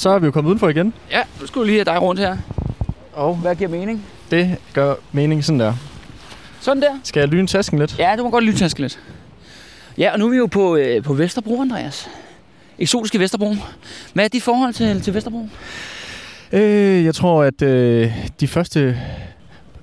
så er vi jo kommet udenfor igen. Ja, nu skulle vi lige have dig rundt her. Og hvad giver mening? Det gør mening sådan der. Sådan der. Skal jeg lyne tasken lidt? Ja, du må godt lytte lidt. Ja, og nu er vi jo på, øh, på Vesterbro, Andreas. Eksotiske Vesterbro. Hvad er dit forhold til, til Vesterbro? Øh, jeg tror, at øh, de første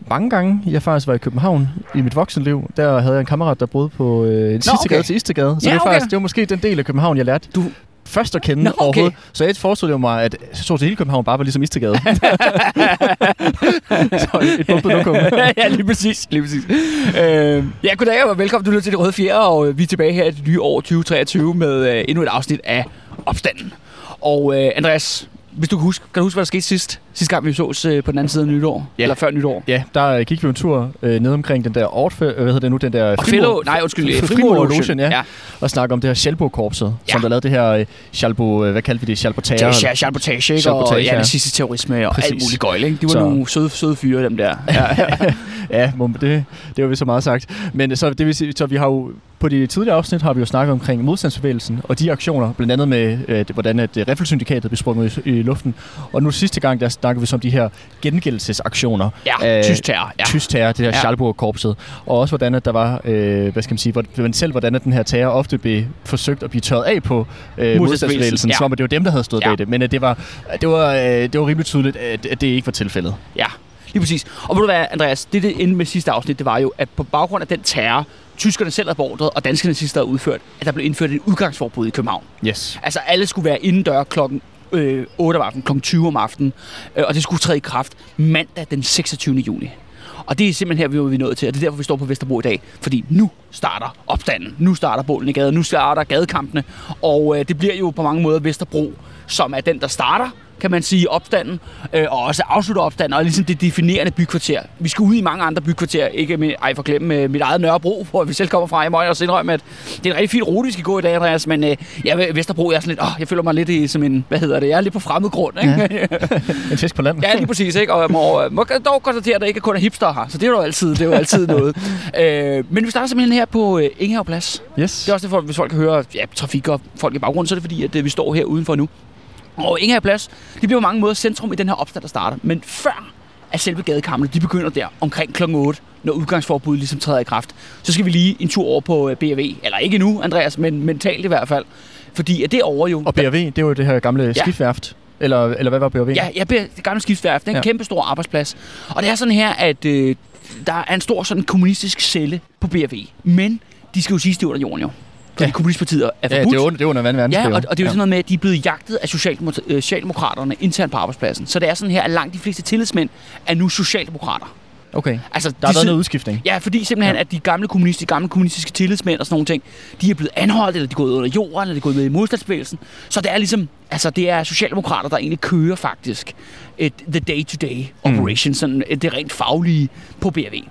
mange gange, jeg faktisk var i København i mit voksenliv, der havde jeg en kammerat, der boede på øh, en sidste okay. gade til Istegade. Så Ja, det, var okay. faktisk, det var måske den del af København, jeg lærte Du- først at kende Nå, okay. overhovedet. Så jeg forestillede jo mig, at så til hele København bare var ligesom Istegade. så et bumpet lokum. ja, lige præcis. Lige præcis. Øh, ja, goddag og velkommen. Du lytter til Det Røde Fjerde, og øh, vi er tilbage her i det nye år 2023 med øh, endnu et afsnit af Opstanden. Og øh, Andreas, hvis du kan huske, kan du huske, hvad der skete sidst? Sidste gang vi sås øh, på den anden side af nytår? Ja. Eller før nytår? Ja, der øh, gik vi en tur øh, ned omkring den der Ortfe, øh, hvad hedder det nu, den der Og Fellow, nej undskyld, Frimur- øh, Frimur Lotion. Lotion, ja. og snakke om det her Schalbo-korpset, Ja. som der lavede det her øh, Schalbo, øh, hvad kaldte vi det, Schalbotage? Ja, sabotage, ikke? og Sabotage, ja, ja. nazistisk terrorisme og Præcis. alt muligt gøjl, ikke? De var Så- nogle søde, søde fyre, dem der. Ja, ja. Ja, det, det var vist så meget sagt. Men så, det vil sige, så vi har jo på de tidligere afsnit har vi jo snakket omkring modstandsbevægelsen og de aktioner, blandt andet med, øh, hvordan at øh, Riffelsyndikatet blev sprunget i, i luften. Og nu sidste gang, der snakkede vi så om de her gengældelsesaktioner. ja Øh, tysk terror. Ja. Tysk terror, det her Ja. Schalburg-korpset. Og også hvordan at der var, øh, hvad skal man sige, hvordan, selv hvordan at den her terror ofte blev forsøgt at blive tørret af på øh, modstandsbevægelsen, ja. som om at det var dem, der havde stået Ja. bag det. Men at det var, det var, øh, det var rimelig tydeligt, at, at det ikke var tilfældet. Ja, lige præcis. Og ved du hvad, Andreas, det det endte med sidste afsnit, det var jo, at på baggrund af den terror, tyskerne selv havde beordret, og danskerne sidste havde udført, at der blev indført et udgangsforbud i København. Yes. Altså alle skulle være indendør klokken øh, 8 om aftenen, klokken 20 om aftenen, øh, og det skulle træde i kraft mandag den 26. juni. Og det er simpelthen her, vi er nået til, og det er derfor, vi står på Vesterbro i dag. Fordi nu starter opstanden, nu starter bålen i gaden, nu starter gadekampene, og øh, det bliver jo på mange måder Vesterbro, som er den, der starter kan man sige, opstanden, øh, og også afslutter opstanden, og ligesom det definerende bykvarter. Vi skal ud i mange andre bykvarterer, ikke med, ej for glemme øh, mit eget Nørrebro, hvor vi selv kommer fra. Jeg må også indrømme, at det er en rigtig fin rute, vi skal gå i dag, Andreas, men øh, jeg er Vesterbro, jeg er sådan lidt, åh, jeg føler mig lidt i, som en, hvad hedder det, jeg er lidt på fremmed grund, ikke? Ja. En fisk på land. Ja, lige præcis, ikke? Og jeg må, må dog konstatere, at der ikke kun er hipster her, så det er jo altid, det er jo altid noget. øh, men vi starter simpelthen her på øh, Ingehavplads. Yes. Det er også det, for, hvis folk kan høre ja, trafik og folk i baggrunden, så er det fordi, at øh, vi står her udenfor nu. Og Ingehavplads, det bliver på mange måder centrum i den her opstand, der starter. Men før at selve gadekammene, de begynder der omkring kl. 8, når udgangsforbuddet ligesom træder i kraft, så skal vi lige en tur over på øh, BRV. Eller ikke nu, Andreas, men mentalt i hvert fald. Fordi at det over jo... Og BRV, det var jo det her gamle Ja. ja. skibsværft. Eller, eller hvad var BRV? Ja, beder det gamle skibsværft. Det er en ja. Ja. kæmpe stor arbejdsplads. Og det er sådan her, at øh, der er en stor sådan kommunistisk celle på BRV. Men de skal jo sige, det er under jorden jo. Fordi ja. Ja. kommunistpartiet er ja forbudt. det var under, det var under anden verdenskrig. Ja, og, og det er jo ja. sådan noget med, at de er blevet jagtet af øh, socialdemokraterne internt på arbejdspladsen. Så det er sådan her, at langt de fleste tillidsmænd er nu socialdemokrater. Okay. Altså, Der de har været noget udskiftning. Ja, fordi simpelthen, ja. Ja. at de gamle, kommunister, de gamle kommunistiske tillidsmænd og sådan nogle ting, de er blevet anholdt, eller de er gået under jorden, eller de er gået med i modstandsbevægelsen. Så det er ligesom, altså det er socialdemokrater, der egentlig kører faktisk et, the day-to-day operation, mm. sådan et, det rent faglige på BRV.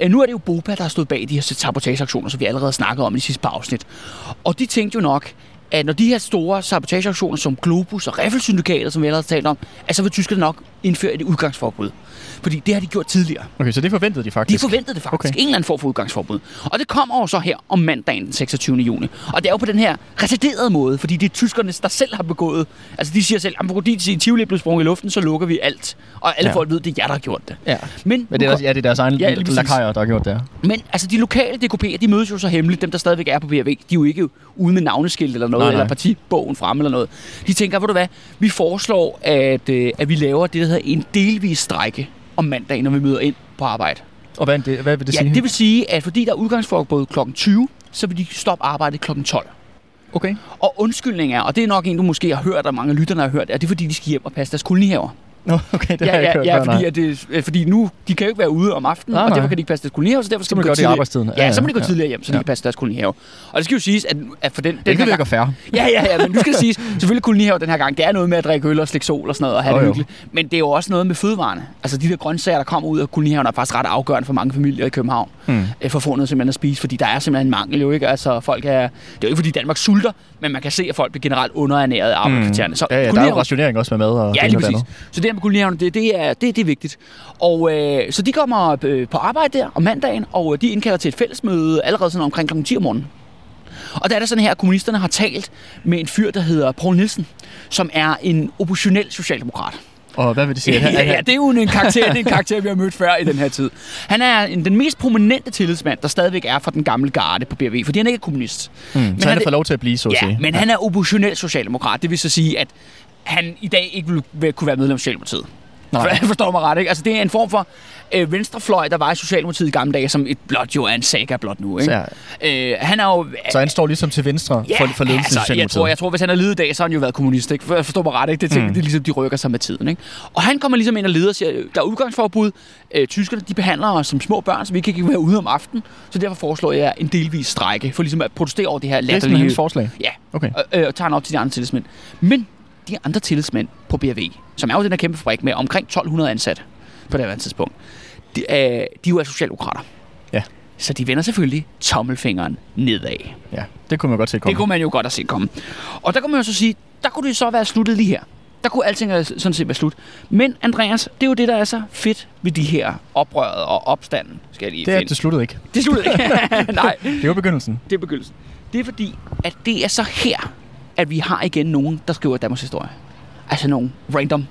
Øh, nu er det jo BOPA, der har stået bag de her sabotageaktioner, som vi allerede snakket om i de sidste par afsnit. Og de tænkte jo nok, at når de her store sabotageaktioner som Globus og Riffelsyndikatet, som vi allerede har talt om, at så vil tyskerne nok indføre et udgangsforbud. Fordi det har de gjort tidligere. Okay, så det forventede de De faktisk. forventede det faktisk. Okay. En eller anden form for udgangsforbud. Og det kommer jo så her om mandagen den 26. juni. Og det er jo på den her retarderede måde, fordi det er tyskerne, der selv har begået. Altså de siger selv, at fordi Tivoli er blevet sprunget i luften, så lukker vi alt. Og alle ja. Folk ved, det er jer, der har gjort det. Ja. Men, Men det er, også, ja, det er deres egen Ja, lakajer, der har gjort det men altså de lokale DKP'er, de mødes jo så hemmeligt, dem der stadigvæk er på BRV. De er jo ikke ude med navneskilt eller noget, nej, Nej, eller partibogen frem eller noget. De tænker, ved du hvad, vi foreslår, at, øh, at vi laver det, der hedder en delvis strække om mandagen, når vi møder ind på arbejde. Og hvad, det, hvad vil det ja, sige? det vil sige, at fordi der er udgangsforbud kl. 20, så vil de stoppe arbejdet kl. 12. Okay. Og undskyldning er, og det er nok en, du måske har hørt, og mange af lytterne har hørt, at det er fordi, de skal hjem og passe deres kolonihaver. Nå, okay, det ja, har jeg ja, ikke hørt ja, fordi, at det, øh, fordi nu, de kan jo ikke være ude om aftenen, Nej, og nej. derfor kan de ikke passe deres kolonihaver, så derfor skal Så de gå gøre det i tidligere- arbejdstiden. Ja, så må de gå ja. tidligere hjem, så de Ja. kan passe deres kolonihave. Og det skal jo siges, at, at for den, den Det her virker fair. Ja, ja, ja, men nu skal det siges, selvfølgelig kolonihave den her gang, det er noget med at drikke øl og slikke sol og sådan noget, og have Jo, det jo. hyggeligt. Men det er jo også noget med fødevarene. Altså de der grøntsager, der kommer ud af kolonihaven, er faktisk ret afgørende for mange familier i København. Mm. for at få noget simpelthen at spise, fordi der er simpelthen en mangel jo ikke. Altså folk er, det er jo ikke fordi Danmark sulter, men man kan se, at folk bliver generelt underernæret af arbejderkvartererne. Så Ja, ja, der er jo rationering også med mad og Ja, lige og præcis. Så det med kolonihaven, det, det, er, det, det er vigtigt. Og øh, så de kommer øh, på arbejde der om mandagen, og øh, de indkalder til et fællesmøde allerede sådan omkring kl. 10 om morgenen. Og der er det sådan her, at kommunisterne har talt med en fyr, der hedder Poul Nielsen, som er en oppositionel socialdemokrat. Og hvad vil det sige? Ja, ja, det er jo en karakter, det er en karakter, vi har mødt før i den her tid. Han er en, den mest prominente tillidsmand, der stadigvæk er fra den gamle garde på BRV, fordi han ikke er kommunist. Mm. Så han han er- får lov til at blive, så at Ja, sige. men han er oppositionel socialdemokrat. Det vil så sige, at han i dag ikke vil, vil kunne være medlem af Socialdemokratiet. Nej. For, forstår mig ret, ikke? Altså, det er en form for øh, venstrefløj, der var i Socialdemokratiet i gamle dage, som et blot jo er en saga blot nu. Ikke? Så, Øh, han er jo... så han står ligesom til venstre for, for ledelsen altså, i jeg, Socialdemokratiet. tror, jeg tror, hvis han har ledet i dag, så har han jo været kommunist. Ikke? For- Forstår mig ret, ikke? Det, er, mm. Det er ligesom, de rykker sig med tiden. Ikke? Og han kommer ligesom ind og leder og siger, der er udgangsforbud. Øh, tyskerne, de behandler os som små børn, så vi kan ikke være ude om aftenen. Så derfor foreslår jeg en delvis strække, for ligesom at protestere over det her det er sådan latterlige... hans forslag. Ja, Okay. og, øh, og tager han op til de andre tillidsmænd. Men de andre tillidsmænd på BRV, som er jo den her kæmpe fabrik med omkring 1200 ansatte på det her tidspunkt, de, øh, de er jo er socialdemokrater. Ja. Så de vender selvfølgelig tommelfingeren nedad. Ja, det kunne man godt se komme. Det kunne man jo godt have set komme. Og der kunne man jo så sige, der kunne det så være sluttet lige her. Der kunne alting sådan set være slut. Men Andreas, det er jo det, der er så fedt ved de her oprøret og opstanden, skal jeg lige det, er, finde. det sluttede ikke. det sluttede ikke. Nej, Det var begyndelsen. det er begyndelsen. Det er fordi, at det er så her, at vi har igen nogen, der skriver Danmarks historie. Altså nogle random,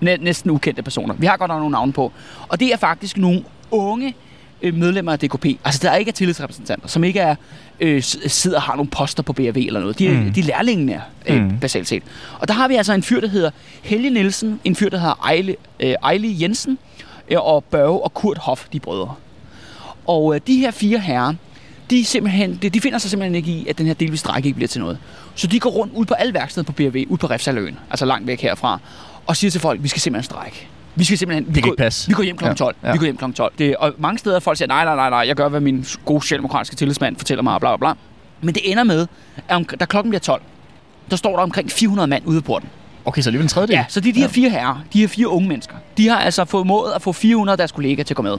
næ- næsten ukendte personer. Vi har godt nok nogle navne på. Og det er faktisk nogle unge øh, medlemmer af DKP. Altså der ikke er tillidsrepræsentanter, som ikke er øh, sidder og har nogle poster på BRV eller noget. De er, mm. De er lærlingene, øh. Mm. basalt set. Og der har vi altså en fyr, der hedder Helge Nielsen, en fyr, der hedder Ejle, øh, Ejle Jensen, øh, og Børge og Kurt Hoff, de brødre. Og øh, de her fire herrer, de, simpelthen, de, de finder sig simpelthen ikke i, at den her delvis strække ikke bliver til noget. Så de går rundt ud på alle værksteder på BRV, ud på Refsaløen, altså langt væk herfra, og siger til folk, vi skal simpelthen strække. Vi skal simpelthen... Vi kan går, passe. Vi går hjem kl. 12. Ja, Ja. Vi går hjem kl. 12. Det, og mange steder folk siger, nej, nej, nej, nej, jeg gør, hvad min gode socialdemokratiske tillidsmand fortæller mig, og bla, bla, bla. Men det ender med, at om, da klokken bliver 12, der står der omkring 400 mand ude på porten. Okay, så alligevel en tredjedel. Ja, så det er de her fire herrer, de her fire unge mennesker. De har altså fået mod at få 400 af deres kollegaer til at gå med.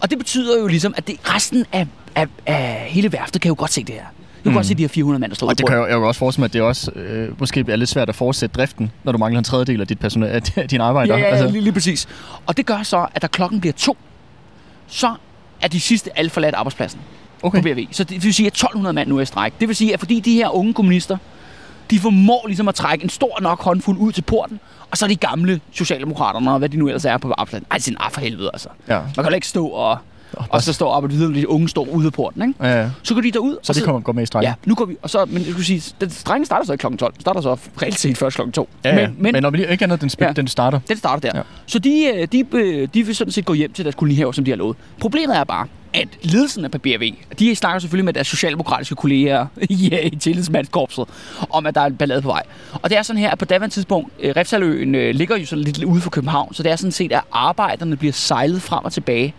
Og det betyder jo ligesom, at det, resten af, af, af hele værftet kan jo godt se det her. Du kan mm. Godt se de her 400 mand, der står Og det kan jo, jeg kan også forestille mig, at det også øh, måske er lidt svært at fortsætte driften, når du mangler en tredjedel af dit personale, af dine arbejdere. Ja, ja, ja altså, lige, lige præcis. Og det gør så, at da klokken bliver to, så er de sidste alle forladt arbejdspladsen okay. på BRV. Så det vil sige, at 1200 mand nu er i stræk. Det vil sige, at fordi de her unge kommunister, de formår ligesom at trække en stor nok håndfuld ud til porten, og så er de gamle socialdemokraterne, og hvad de nu ellers er på arbejdspladsen. Ej, sin ah, for helvede, altså. Ja. Man kan ikke stå og, og så stå op og videre, de unge står ude af porten, ikke? Ja, ja. Så går de derud, Så det kommer går med i strejken. Ja, nu går vi, og så, men jeg skulle sige, den strengen starter så ikke klokken 12. Den starter så reelt set først klokken 2. Ja, ja. Men, men, men når vi lige- ikke andet, den, sp- Ja. den starter. den starter der. Ja. Ja. Så de, øh, de, øh, de vil sådan set gå hjem til deres kolonihaver, som de har lovet. Problemet er bare, at ledelsen af BRV, de snakker selvfølgelig med deres socialdemokratiske kolleger i, øh, i tillidsmandskorpset, om at der er en ballade på vej. Og det er sådan her, at på daværende tidspunkt, øh, Refsaløen øh, ligger jo sådan lidt ude for København, så det er sådan set, at arbejderne bliver sejlet frem og tilbage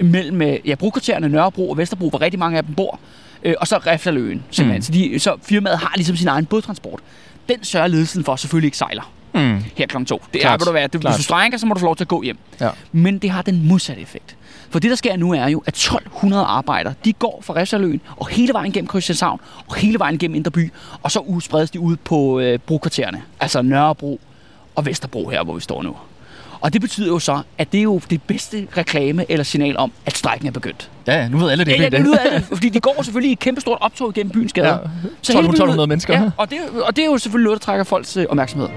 mellem øh, ja, brokvartererne Nørrebro og Vesterbro, hvor rigtig mange af dem bor, øh, og så Refsaløen simpelthen. Mm. Så, de, så firmaet har ligesom sin egen bådtransport. Den sørger ledelsen for selvfølgelig ikke sejler Mm. her kl. 2. Det er, Klart. vil du være, det, hvis du strækker, så må du få lov til at gå hjem. Ja. Men det har den modsatte effekt. For det, der sker nu, er jo, at 1200 arbejdere, de går fra Refsaløen og hele vejen gennem Christianshavn og hele vejen gennem Indreby, og så spredes de ud på øh, brokvartererne, altså Nørrebro og Vesterbro her, hvor vi står nu. Og det betyder jo så, at det er jo det bedste reklame eller signal om, at strækken er begyndt. Ja, ja, nu ved alle det. Ja, ja, det lyder af det, fordi de går selvfølgelig i et kæmpe stort optog gennem byens gader. Ja. Så hele 1200 byen- mennesker. Ja, og det, og det er jo selvfølgelig noget, der trækker folks øh, opmærksomhed.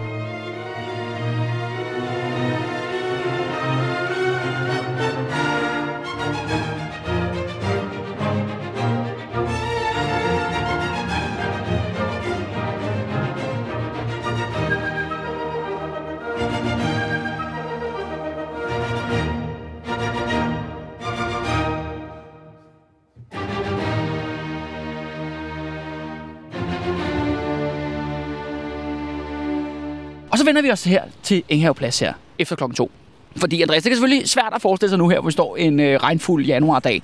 Og så vender vi os her til Enghave Plads her. efter klokken 2. Fordi, Andreas, det er selvfølgelig svært at forestille sig nu her, hvor vi står en øh, regnfuld januardag.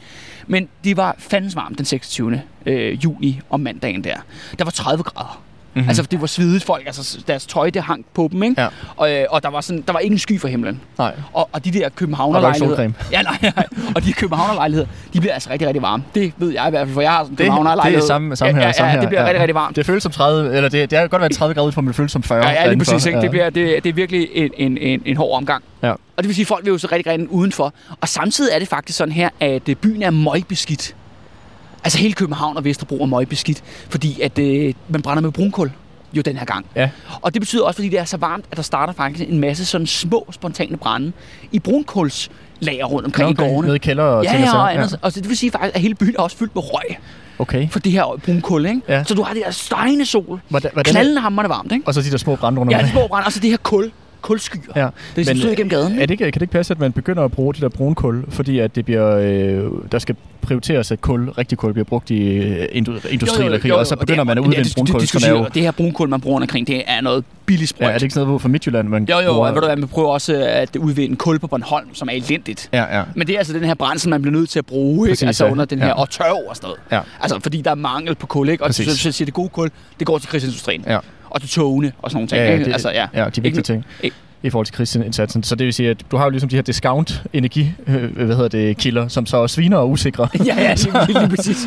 Men det var fandens varmt den 26. Øh, juni om mandagen der. Der var 30 grader. Mm-hmm. Altså, det var svedigt folk. Altså, deres tøj, det hang på dem, ikke? Ja. Og, øh, og der var, sådan, der var ingen sky for himlen. Nej. Og, og de der københavnerlejligheder... Ja, nej, nej. Og de københavnerlejligheder, de bliver altså rigtig, rigtig varme. Det ved jeg i hvert fald, for jeg har sådan en Det, det københavnerlejlighed. er samme, samme her. ja, ja, samme ja, her. det bliver rigtig, rigtig varmt. Det føles som 30, eller det, det er godt været 30 grader ud, for men det føles som 40. Ja, ja lige præcis. Ikke? Det, bliver, det, det er virkelig en, en, en, en hård omgang. Ja. Og det vil sige, at folk vil jo så rigtig gerne udenfor. Og samtidig er det faktisk sådan her, at øh, byen er møgbeskidt. Altså hele København og Vesterbro er møgbeskidt, fordi at øh, man brænder med brunkul jo den her gang. Ja. Og det betyder også, fordi det er så varmt, at der starter faktisk en masse sådan små, spontane brænde i brunkulslager rundt omkring okay. i gårdene. Nede i kælder og Ja, og ja, og, andet. og så det vil sige faktisk, at hele byen er også fyldt med røg Okay. for det her brunkul, ikke? Ja. Så du har det der stejende sol, Hvordan, hvordan, knaldende hammerende varmt, ikke? og så de der små brænde rundt Ja, de omkring. små brænde, og så det her kul, kulskyer. Ja. Det er ligesom stød igennem gaden. Er det ikke, kan det ikke passe, at man begynder at bruge det der brunkul, fordi at det bliver, øh, der skal prioriteres, at kul, rigtig kul bliver brugt i øh, indu- industri eller krig, og så begynder man at udvinde brunkul, som er jo... Det her brunkul, man bruger omkring, det er noget billigt sprøjt. Ja, er det ikke sådan noget fra Midtjylland, man Jo, jo, bruger? og ved du hvad, man prøver også at udvinde kul på Bornholm, som er elendigt. Ja, ja. Men det er altså den her brændsel, man bliver nødt til at bruge, ikke? Præcis, altså ja. under den her, Ja. og tørv og sådan noget. Ja. Altså, fordi der er mangel på kul, ikke? Og så, så siger det gode kul, det går til krigsindustrien. Ja. Og til togene og sådan nogle ting. Ja, ikke? det- altså, ja. Ja, de vigtige ting ikke- i forhold til krigsindsatsen. Så det vil sige, at du har jo ligesom de her discount energi, øh, hvad hedder det, kilder, som så er sviner og usikre. ja, ja, lige, lige, lige præcis.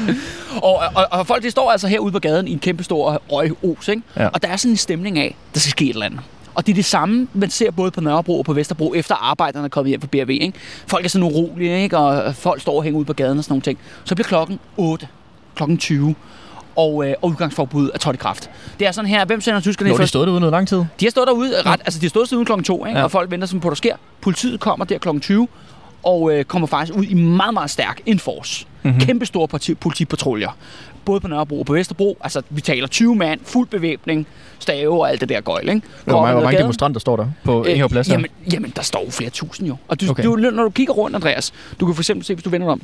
Og, og, og folk, de står altså herude på gaden i en kæmpe stor røgos, ikke? Ja. Og der er sådan en stemning af, der skal ske et eller andet. Og det er det samme, man ser både på Nørrebro og på Vesterbro, efter arbejderne er kommet hjem fra BRV. Ikke? Folk er sådan urolige, ikke? og folk står og hænger ud på gaden og sådan nogle ting. Så bliver klokken 8, klokken 20, og, øh, og udgangsforbud er trådt i kraft. Det er sådan her, hvem sender tyskerne har de først? stået derude noget lang tid. De har stået derude, ret, altså de har stået siden klokken 2, ikke? Ja. Og folk venter som på, der sker. Politiet kommer der klokken 20, og øh, kommer faktisk ud i meget, meget stærk enforce. Mhm. Mm-hmm. Kæmpe store parti- politipatruljer. Både på Nørrebro og på Vesterbro. Altså, vi taler 20 mand, fuld bevæbning, stave og alt det der gøjl, ikke? Hvor mange, hvor mange demonstranter står der på øh, Ingehav Plads? her? jamen, jamen, der står jo flere tusind jo. Og du, okay. du, når du kigger rundt, Andreas, du kan for eksempel se, hvis du vender dig om,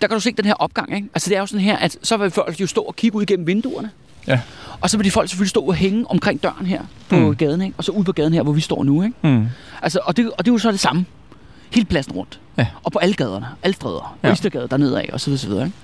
der kan du se den her opgang, ikke? Altså, det er jo sådan her, at så vil folk jo stå og kigge ud igennem vinduerne. Ja. Og så vil de folk selvfølgelig stå og hænge omkring døren her på Mm. gaden, ikke? Og så ud på gaden her, hvor vi står nu, ikke? Mm. Altså, og, det, og det er jo så det samme. Hele pladsen rundt. Ja. Og på alle gaderne, alle stræder. Ja. Østergade dernede af, og så videre, så videre, ikke?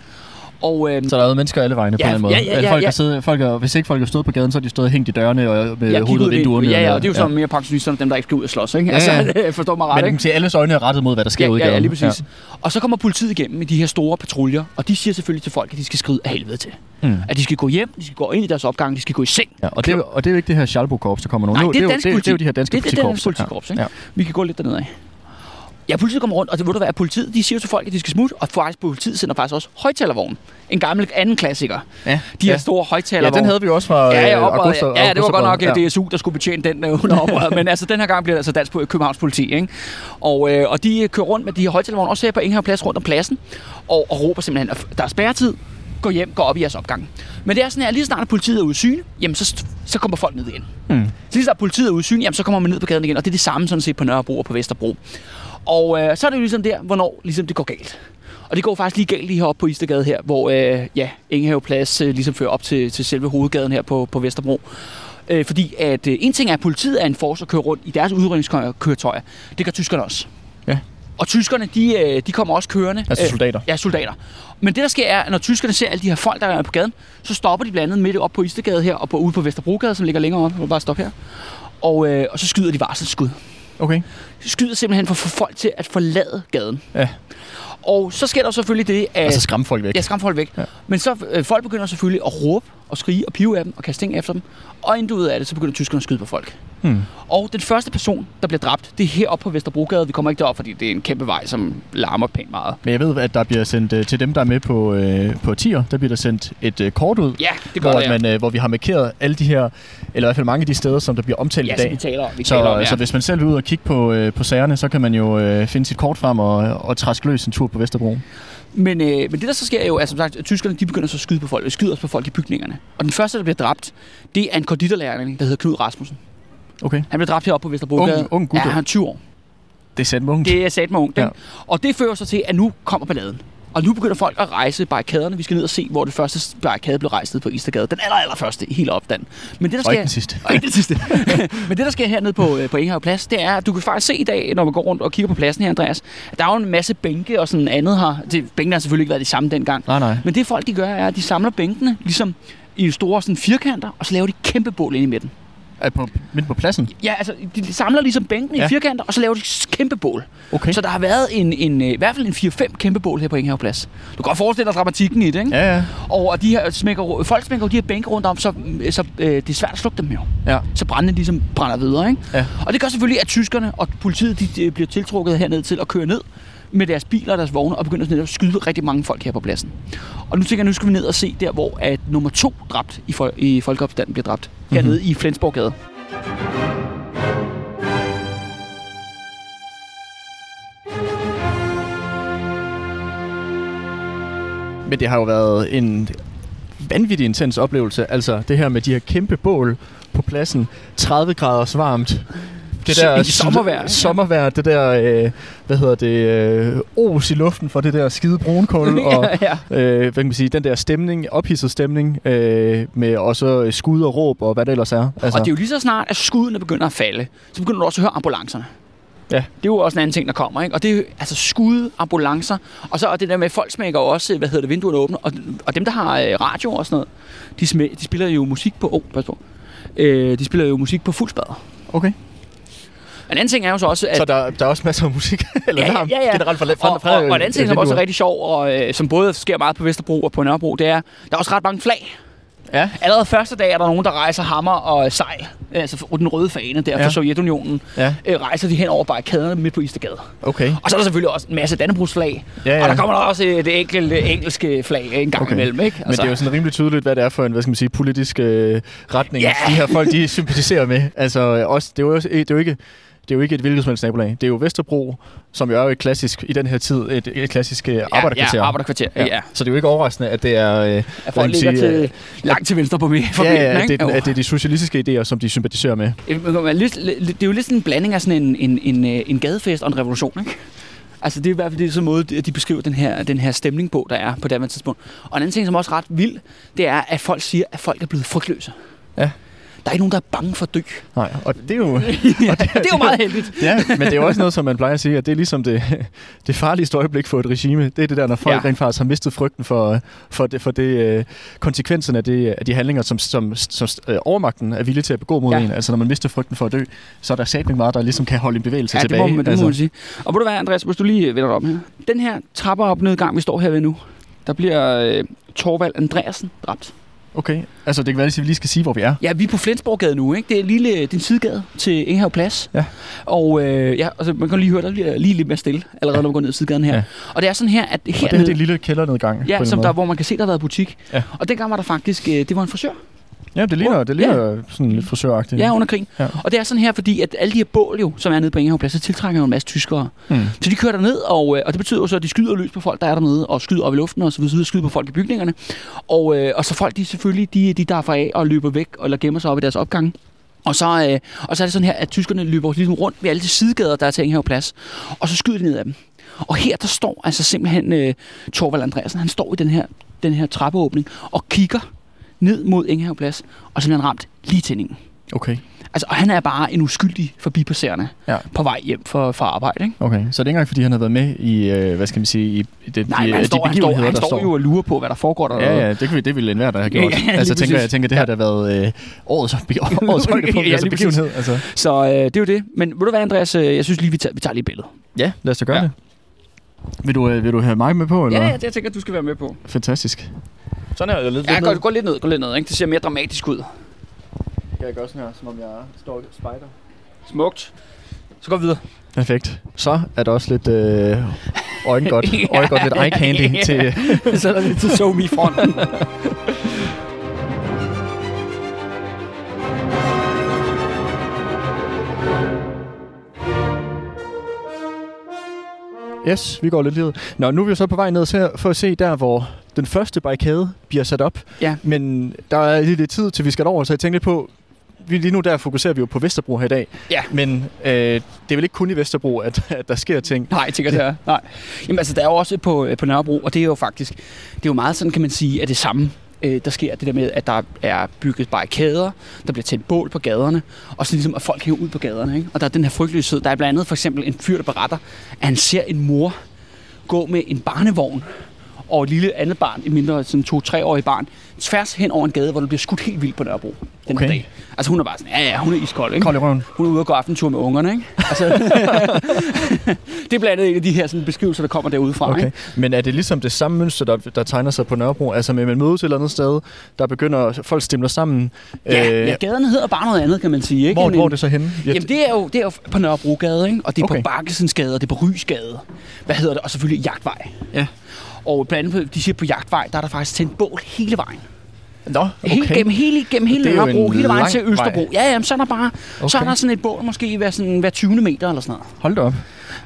Og, øhm, Så der er jo mennesker alle vegne på Ja, en eller anden måde. ja, ja, ja, folk ja. er siddet, folk er, hvis ikke folk er stået på gaden, så er de stået hængt i dørene og med ja, hovedet ud vinduerne. Ja, ja, og det er jo så mere pensionisterne, dem der ikke skal ud og slås, ikke? Ja, Altså, ja. forstår mig ret, Men ikke? at alles øjne er rettet mod, hvad der sker ja, ude i ja, gaden. ja, lige præcis. Ja. Og så kommer politiet igennem med de her store patruljer, og de siger selvfølgelig til folk, at de skal skride af helvede til. Mm. At de skal gå hjem, de skal gå ind i deres opgang, de skal gå i seng. Ja, og, det, er og det er jo ikke det her Schalbo-korps, der kommer nu. Nej, det er jo, dansk det, politi. det er jo de her danske det, det, det er politikorps. dansk politikorps, ikke? Ja. Vi kan gå lidt derned af. Ja, politiet kommer rundt, og det ved du hvad, politiet, de siger til folk, at de skal smutte, og faktisk politiet sender faktisk også højtalervogn. En gammel anden klassiker. Ja. De her ja. store ja, højtalervogne. den havde vi også fra Ja, ja, øh, oprøret, Augusta, ja, ja, det var godt nok Augusta- ja. DSU, der skulle betjene den øh, under oprøret. Men altså, den her gang bliver det altså dansk på Københavns politi. Ikke? Og, øh, og de kører rundt med de her højtalervogne, også her på Ingehav Plads rundt om pladsen, og, og råber simpelthen, at der er spærretid, gå hjem, gå op i jeres opgang. Men det er sådan her, lige snart at politiet er syne, jamen så, så kommer folk ned igen. Mm. Så lige snart politiet er syne, jamen så kommer man ned på gaden igen, og det er det samme sådan set på Nørrebro og på Vesterbro. Og øh, så er det jo ligesom der, hvornår ligesom det går galt. Og det går faktisk lige galt lige heroppe på Istergade her, hvor øh, ja, Ingehave Plads øh, ligesom fører op til, til selve hovedgaden her på, på Vesterbro. Øh, fordi at øh, en ting er, at politiet er en force og kører rundt i deres udrykningskøretøjer. Det gør tyskerne også. Ja. Og tyskerne, de, øh, de kommer også kørende. Altså Øh, soldater. Ja, soldater. Men det, der sker, er, at når tyskerne ser alle de her folk, der er på gaden, så stopper de blandt andet midt op på Istergade her, og på, ude på Vesterbrogade, som ligger længere op. Og bare stop her. Og, øh, og så skyder de varselsskud. Okay. De skyder simpelthen for at få folk til at forlade gaden. Ja. Og så sker der selvfølgelig det, at... Altså skræmme folk væk. Ja, skræmme folk væk. Ja. Men så øh, folk begynder selvfølgelig at råbe og skrige og pive af dem og kaste ting efter dem. Og inden du ud af det, så begynder tyskerne at skyde på folk. Hmm. Og den første person, der bliver dræbt, det er heroppe på Vesterbrogade. Vi kommer ikke derop, fordi det er en kæmpe vej, som larmer pænt meget. Men jeg ved, at der bliver sendt øh, til dem, der er med på, øh, på tier, der bliver der sendt et øh, kort ud, Ja, det gør hvor, det, at man, øh, hvor vi har markeret alle de her, eller i hvert fald mange af de steder, som der bliver omtalt Ja, i dag. vi taler. Vi Så, taler om, ja. så hvis man selv vil ud og kigge på, øh, på sagerne, så kan man jo øh, finde sit kort frem og, og træske løs en tur på Vesterbro. Men, øh, men det, der så sker er jo, at som sagt, at tyskerne de begynder så at skyde på folk. De skyder også på folk i bygningerne. Og den første, der bliver dræbt, det er en konditorlærling, der hedder Knud Rasmussen. Okay. Han blev dræbt heroppe på Vesterbrogade. Ung- ung gut. Ja, han er 20 år. Det er sandt ungt. Det er sat med ungt, Ja. ja. Og det fører så til, at nu kommer balladen. Og nu begynder folk at rejse barrikaderne. Vi skal ned og se, hvor det første barrikade blev rejst på Istergade. Den aller, aller første, helt opstand. Men det, der Og sker, ikke den sidste. og ikke den sidste. Men det, der sker hernede på, øh, på Ingehav Plads, det er, at du kan faktisk se i dag, når man går rundt og kigger på pladsen her, Andreas, at der er jo en masse bænke og sådan andet her. Det, bænkene har selvfølgelig ikke været de samme dengang. Nej, nej. Men det folk, de gør, er, at de samler bænkene ligesom i store sådan, firkanter, og så laver de kæmpe bål ind i midten. Er på, midt på pladsen? Ja, altså, de samler ligesom bænkene ja. I firkanter, og så laver de kæmpe bål. Okay. Så der har været en, en, øh, i hvert fald en 4-5 kæmpe bål her på Ingehav Plads. Du kan godt forestille dig dramatikken i det, ikke? Ja, ja. Og de her smækker, folk smækker jo de her bænke rundt om, så, så øh, det er svært at slukke dem jo. Ja. Så brændene ligesom brænder videre, ikke? Ja. Og det gør selvfølgelig, at tyskerne og politiet de, de bliver tiltrukket herned til at køre ned med deres biler og deres vogne og begynder sådan at skyde rigtig mange folk her på pladsen. Og nu tænker jeg, nu skal vi ned og se der, hvor at nummer to dræbt i, fol- i folkeopstanden bliver dræbt. Hernede i Flensborggade. Men det har jo været en vanvittig intens oplevelse. Altså det her med de her kæmpe bål på pladsen. 30 grader varmt. Det der I sommervejr, sommervejr, det der, øh, hvad hedder det, øh, os i luften for det der skide brunkul, og ja. øh, hvad kan man sige, den der stemning, ophidset stemning, øh, med også skud og råb og hvad det ellers er. Altså. Og det er jo lige så snart, at skuddene begynder at falde, så begynder du også at høre ambulancerne. Ja. Det er jo også en anden ting, der kommer, ikke? Og det er jo, altså skud, ambulancer, og så er det der med, at folk smækker også, hvad hedder det, vinduerne åbne, og, og dem, der har øh, radio og sådan noget, de, smæ, de spiller jo musik på, oh, pas på, øh, de spiller jo musik på fuld spad. Okay. En anden ting er jo så også, at... Så der, der er også masser af musik, eller ja, larm, ja, ja. generelt fra, fra, og, fra, og, og en anden ting, som også er rigtig sjov, og øh, som både sker meget på Vesterbro og på Nørrebro, det er, der er også ret mange flag. Ja. Allerede første dag er der nogen, der rejser hammer og sejl, altså den røde fane der Ja. Sovjetunionen, Ja, øh, rejser de hen over barrikaderne midt på Istergade. okay. Og så er der selvfølgelig også en masse Dannebrogsflag, Ja, og der ja. kommer der også det enkelte engelske flag en gang Okay. imellem, ikke? Altså, Men det er jo sådan rimelig tydeligt, hvad det er for en, hvad skal man sige, politisk øh, retning, Ja. de her folk, de sympatiserer med. Altså, øh, også, det er jo, også, det er jo ikke det er jo ikke et hvilket som helst nabolag. Det er jo Vesterbro, som jo er jo et klassisk, i den her tid, et, et klassisk øh, arbejderkvarter. Ja, arbejderkvarter, ja. ja. Så det er jo ikke overraskende, at det er... Øh, At folk ligger sige, til, langt til venstre på mig. Ja, ja, ikke? det, er, at det er de socialistiske idéer, som de sympatiserer med. Øh, Det er jo lidt sådan en blanding af sådan en, en, en, øh, en gadefest og en revolution, ikke? Altså det er i hvert fald det er sådan måde, de beskriver den her, den her stemning på, der er på det tidspunkt. Og en anden ting, som også er ret vild, det er, at folk siger, at folk er blevet frygtløse. Ja. Der er ikke nogen, der er bange for at dø. Nej, og det er jo... ja, det er jo meget heldigt. ja, men det er jo også noget, som man plejer at sige, at det er ligesom det, det farligste øjeblik for et regime. Det er det der, når folk Ja. ja. rent faktisk har mistet frygten for, for, det, for det, øh, konsekvenserne af, det, af de handlinger, som, som, som øh, overmagten er villig til at begå mod Ja. ja. en. Altså når man mister frygten for at dø, så er der satning meget, der ligesom kan holde en bevægelse Ja, det tilbage. må, man, det altså. må man sige. Og ved du hvad, Andreas, hvis du lige vender dig om her. Den her trapper op gang, vi står her ved nu, der bliver øh, Torvald Andreasen dræbt. Okay, altså det kan være, at vi lige skal sige, hvor vi er. Ja, vi er på Flensborggade nu, ikke? Det er lille, din sidegade til Ingehav Plads. Ja. Og øh, ja, altså, man kan lige høre, der bliver lige lidt mere stille, allerede når man går ned ad sidegaden her. Ja. Og det er sådan her, at Og det her det er en lille kældernedgang. ja, som der, hvor man kan se, der har været butik. Ja. Og dengang var der faktisk, øh, det var en frisør. Ja, det ligner, det ligner sådan lidt frisøragtigt. Ja, under krigen. Ja. Og det er sådan her, fordi at alle de her bål jo, som er nede på Ingehav Plads, så tiltrækker jo en masse tyskere. Mm. Så de kører derned, og, øh, og det betyder jo så, at de skyder løs på folk, der er dernede, og skyder op i luften, og så videre, skyder på folk i bygningerne. Og, øh, og så folk, de selvfølgelig, de, de derfor af og løber væk, eller gemmer sig op i deres opgang. Og så, øh, og så er det sådan her, at tyskerne løber ligesom rundt ved alle de sidegader, der er til Ingehav Plads, og så skyder de ned af dem. Og her, der står altså simpelthen øh, Torvald Andreasen, han står i den her, den her trappeåbning og kigger ned mod Ingehav Plads, og så bliver han ramt lige tændingen. Okay. Altså, og han er bare en uskyldig forbipasserende Ja. på vej hjem fra, fra arbejde, ikke? Okay, så det er ikke engang, fordi han har været med i, øh, hvad skal man sige, i det, Nej, de, han de står, han står, begivenheder, han der står jo og lurer på, hvad der foregår der. Ja, ja, det, kan vi, det ville enhver, der have gjort. Ja, ja, altså, tænker, jeg tænker, det her der har været øh, årets, årets højdepunkt, Ja, altså begivenhed. Altså. Så øh, det er jo det. Men ved du hvad, Andreas? Øh, Jeg synes lige, vi tager, vi tager lige et billede. Ja, lad os da gøre Ja. det. Vil du, øh, vil du have mig med på, eller? Ja, ja, det jeg tænker du skal være med på. Fantastisk. Sådan her, lidt, Ja, gå, gå lidt ned, gå lidt ned. Ikke? Det ser mere dramatisk ud. Kan jeg gøre sådan her, som om jeg står spider? Smukt. Så går vi videre. Perfekt. Så er der også lidt øh, øjengodt, øjengodt, lidt eye candy til... så er der lidt til SoMe i fronten. Yes, vi går lidt livet. Nå, nu er vi så på vej ned til, for at se der, hvor den første barrikade bliver sat op. Ja. Men der er lidt lidt tid, til vi skal over, så jeg tænkte lidt på, vi, lige nu der fokuserer vi jo på Vesterbro her i dag. Ja. Men øh, det er vel ikke kun i Vesterbro, at, at der sker ting. Nej, jeg tænker det er. Nej. Jamen altså, der er jo også på, på Nørrebro, og det er jo faktisk, det er jo meget sådan, kan man sige, at det samme øh, der sker det der med, at der er bygget barrikader, der bliver tændt bål på gaderne, og så ligesom, at folk hæver ud på gaderne. Ikke? Og der er den her frygtelige sød. Der er blandt andet for eksempel en fyr, der beretter, at han ser en mor gå med en barnevogn og et lille andet barn, et mindre sådan to-treårig barn, tværs hen over en gade, hvor der bliver skudt helt vildt på Nørrebro den Okay. dag. Altså hun er bare sådan, ja ja, hun er iskold, ikke? Kold i røven. Hun er ude og gå aftentur med ungerne, ikke? Altså, det er blandt andet en af de her sådan, beskrivelser, der kommer derudefra, Okay. ikke? Men er det ligesom det samme mønster, der, der tegner sig på Nørrebro? Altså med, man mødes et eller andet sted, der begynder, folk stemler sammen. Ja, øh, ja, gaderne hedder bare noget andet, kan man sige, ikke? hvor, hvor er det så henne? Ja, Jamen, det er, jo, det er jo på Nørrebrogade, ikke? Og det er okay. Okay. på Bakkesensgade, og det er på Rysgade. Hvad hedder det? Og selvfølgelig Jagtvej. Ja. Og blandt andet, på- de siger på Jagtvej, der er der faktisk tændt bål hele vejen. Nå, Okay. Hele, gennem hele, gennem hele Nørrebro, hele vejen til Østerbro. vej. Ja, jamen, så er der bare okay. så er der sådan et bål, måske hver, sådan, hver 20. meter eller sådan noget. Hold da op.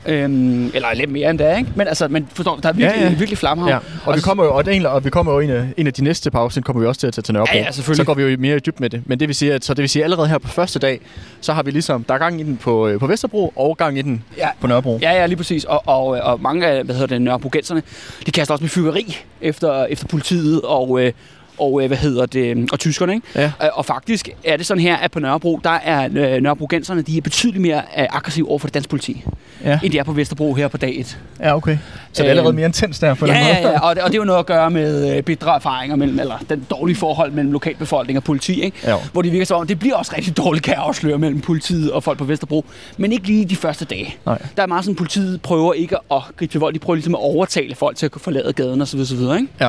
Øhm, eller lidt mere end det, ikke? Men altså, man forstår, der er virkelig, Ja, ja, virkelig flammehav. Ja. Og, vi kommer jo, og, det egentlig- og vi kommer jo en af, en af de næste par afsnit, kommer vi også til at tage til Nørrebro. Ja, ja, selvfølgelig. Så går vi jo mere i dyb med det. Men det vil sige, at, så det vil sige, at allerede her på første dag, så har vi ligesom, der er gang i den på, øh, på Vesterbro, og gang i den Ja. på Nørrebro. Ja, ja, lige præcis. Og, og, og mange af, hvad hedder det, nørrebrogenserne, de kaster også med fyrværkeri efter, efter politiet og, øh, og, øh, hvad hedder det, og tyskerne, ikke? Ja. Øh, Og faktisk er det sådan her, at på Nørrebro, der er øh, nørrebrogenserne, de er betydeligt mere aggressive over for det danske politi, Ja, end de er på Vesterbro her på dag 1. ja okay. Så det er allerede mere intens der på Ja, den måde. ja, ja, og det, og det er jo noget at gøre med bedre erfaringer mellem, eller den dårlige forhold mellem lokalbefolkning og politi, ikke? Ja. Hvor det virker som om, det bliver også rigtig dårligt, kan jeg afsløre, mellem politiet og folk på Vesterbro. Men ikke lige de første dage. Nej. Der er meget sådan, politiet prøver ikke at gribe til vold. De prøver ligesom at overtale folk til at kunne forlade gaden osv. osv. Ikke? Ja.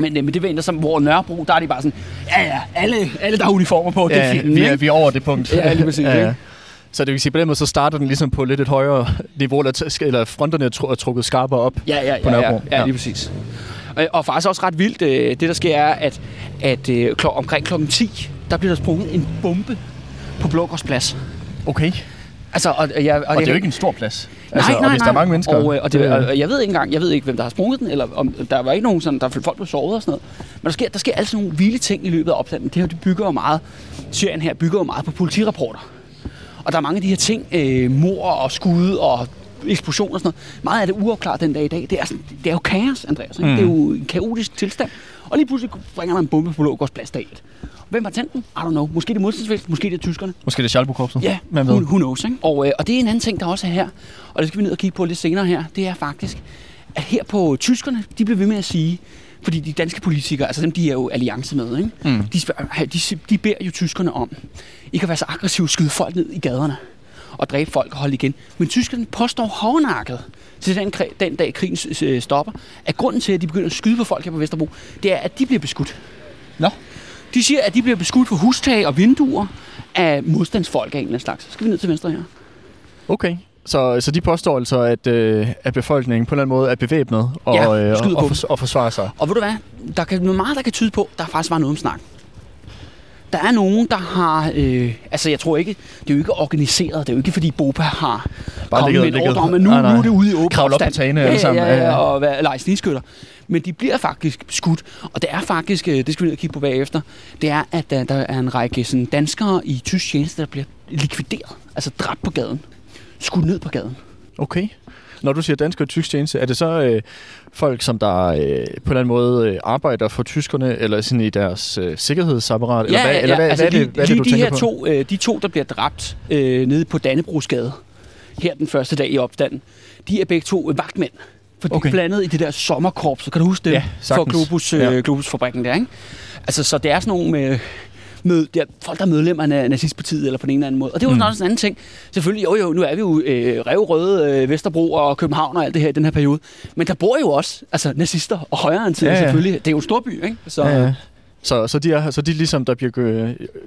Men, øh, men det venter som, hvor Nørrebro, der er de bare sådan, ja ja, alle, alle der har uniformer på, det er Ja, fjenden, vi, er, vi er over det punkt. Ja, lige præcis, ikke? Så det vil sige, på den måde, så starter den ligesom på lidt et højere niveau, eller, eller fronterne er, tru- trukket skarpere op. Ja, ja, på ja, ja, Nørrebro. ja, Ja. lige præcis. Og, og faktisk også ret vildt, øh, det der sker er, at, at øh, kl- omkring klokken 10, der bliver der sprunget en bombe på Blågårdsplads. Okay. Altså, og, jeg, og, Og det er jo ikke en stor plads. Altså, nej, nej, og hvis der er mange mennesker... Og, øh, og, det, og jeg ved ikke engang, jeg ved ikke, hvem der har sprunget den, eller om der var ikke nogen sådan, der folk blev sovet og sådan noget. Men der sker, der sker altid nogle vilde ting i løbet af opstanden. Det her, det bygger jo meget, serien her bygger jo meget på politirapporter. Og der er mange af de her ting, øh, mor og skud og eksplosioner og sådan noget. Meget af det uafklaret den dag i dag. Det er, sådan, det er jo kaos, Andreas. Ikke? Mm. Mm. Det er jo en kaotisk tilstand. Og lige pludselig bringer der en bombe på Blågårdsplads dag et. Hvem har tændt den? I don't know. Måske det er modstandsvæsen, måske det er tyskerne. Måske det er Schalburg-korpset. Ja, Man ved. who knows, ikke? Og, øh, og det er en anden ting, der også er her, og det skal vi ned og kigge på lidt senere her, det er faktisk, at her på tyskerne, de bliver ved med at sige, fordi de danske politikere, altså dem, de er jo alliance med, ikke? Mm. De, spørger, de, de beder jo tyskerne om, ikke at være så aggressive, skyde folk ned i gaderne og dræbe folk og holde igen. Men tyskerne påstår hårdnakket til den, den dag krigen stopper, at grunden til, at de begynder at skyde på folk her på Vesterbro, det er, at de bliver beskudt. Nå. De siger, at de bliver beskudt på hustag og vinduer af modstandsfolk af en eller anden slags. Så skal vi ned til venstre her. Okay. Så, så de påstår altså, at, øh, at befolkningen på en eller anden måde er bevæbnet og, Ja, øh, og, og, og forsvarer sig. Og ved du hvad? Der kan noget meget, der kan tyde på, der faktisk var noget om snak. Der er nogen, der har... Øh, altså, jeg tror ikke... Det er jo ikke organiseret. Det er jo ikke, fordi Bopa har Bare kommet ligget- med ligget- ordre at nu, Nej, nej. nu er det ude i åben Kravle op på tagene ja, sammen. Ja, Ja, ja, og være lege snigskytter. Men de bliver faktisk skudt. Og det er faktisk, øh, det skal vi ned og kigge på bagefter, det er, at der, der er en række sådan, danskere i tysk tjeneste, der bliver likvideret. Altså dræbt på gaden. Skudt ned på gaden. Okay. Når du siger dansk og tysk tjeneste, er det så øh, folk, som der øh, på en eller anden måde øh, arbejder for tyskerne, eller sådan i deres øh, sikkerhedsapparat? eller hvad, eller hvad, altså hvad, er det, lige, hvad er det, du de her på? to, øh, de to, der bliver dræbt øh, nede på Dannebrogsgade, her den første dag i opstanden, de er begge to øh, vagtmænd. For de Okay. er blandet i det der sommerkorps, så kan du huske det? Ja, for. Globus, øh, Ja. Globusfabrikken der, ikke? Altså, så det er sådan nogle med, med der, folk, der er medlemmer af nazistpartiet, eller på den ene eller anden måde. Og det var Mm. også en anden ting. Selvfølgelig, jo jo, nu er vi jo øh, Revrøde, øh, Vesterbro og København og alt det her i den her periode. Men der bor jo også altså, nazister og højreorienterede Ja, ja, ja. ja. selvfølgelig. Det er jo en stor by, ikke? Så, Ja, ja. Så, så, de er, så de ligesom, der bliver,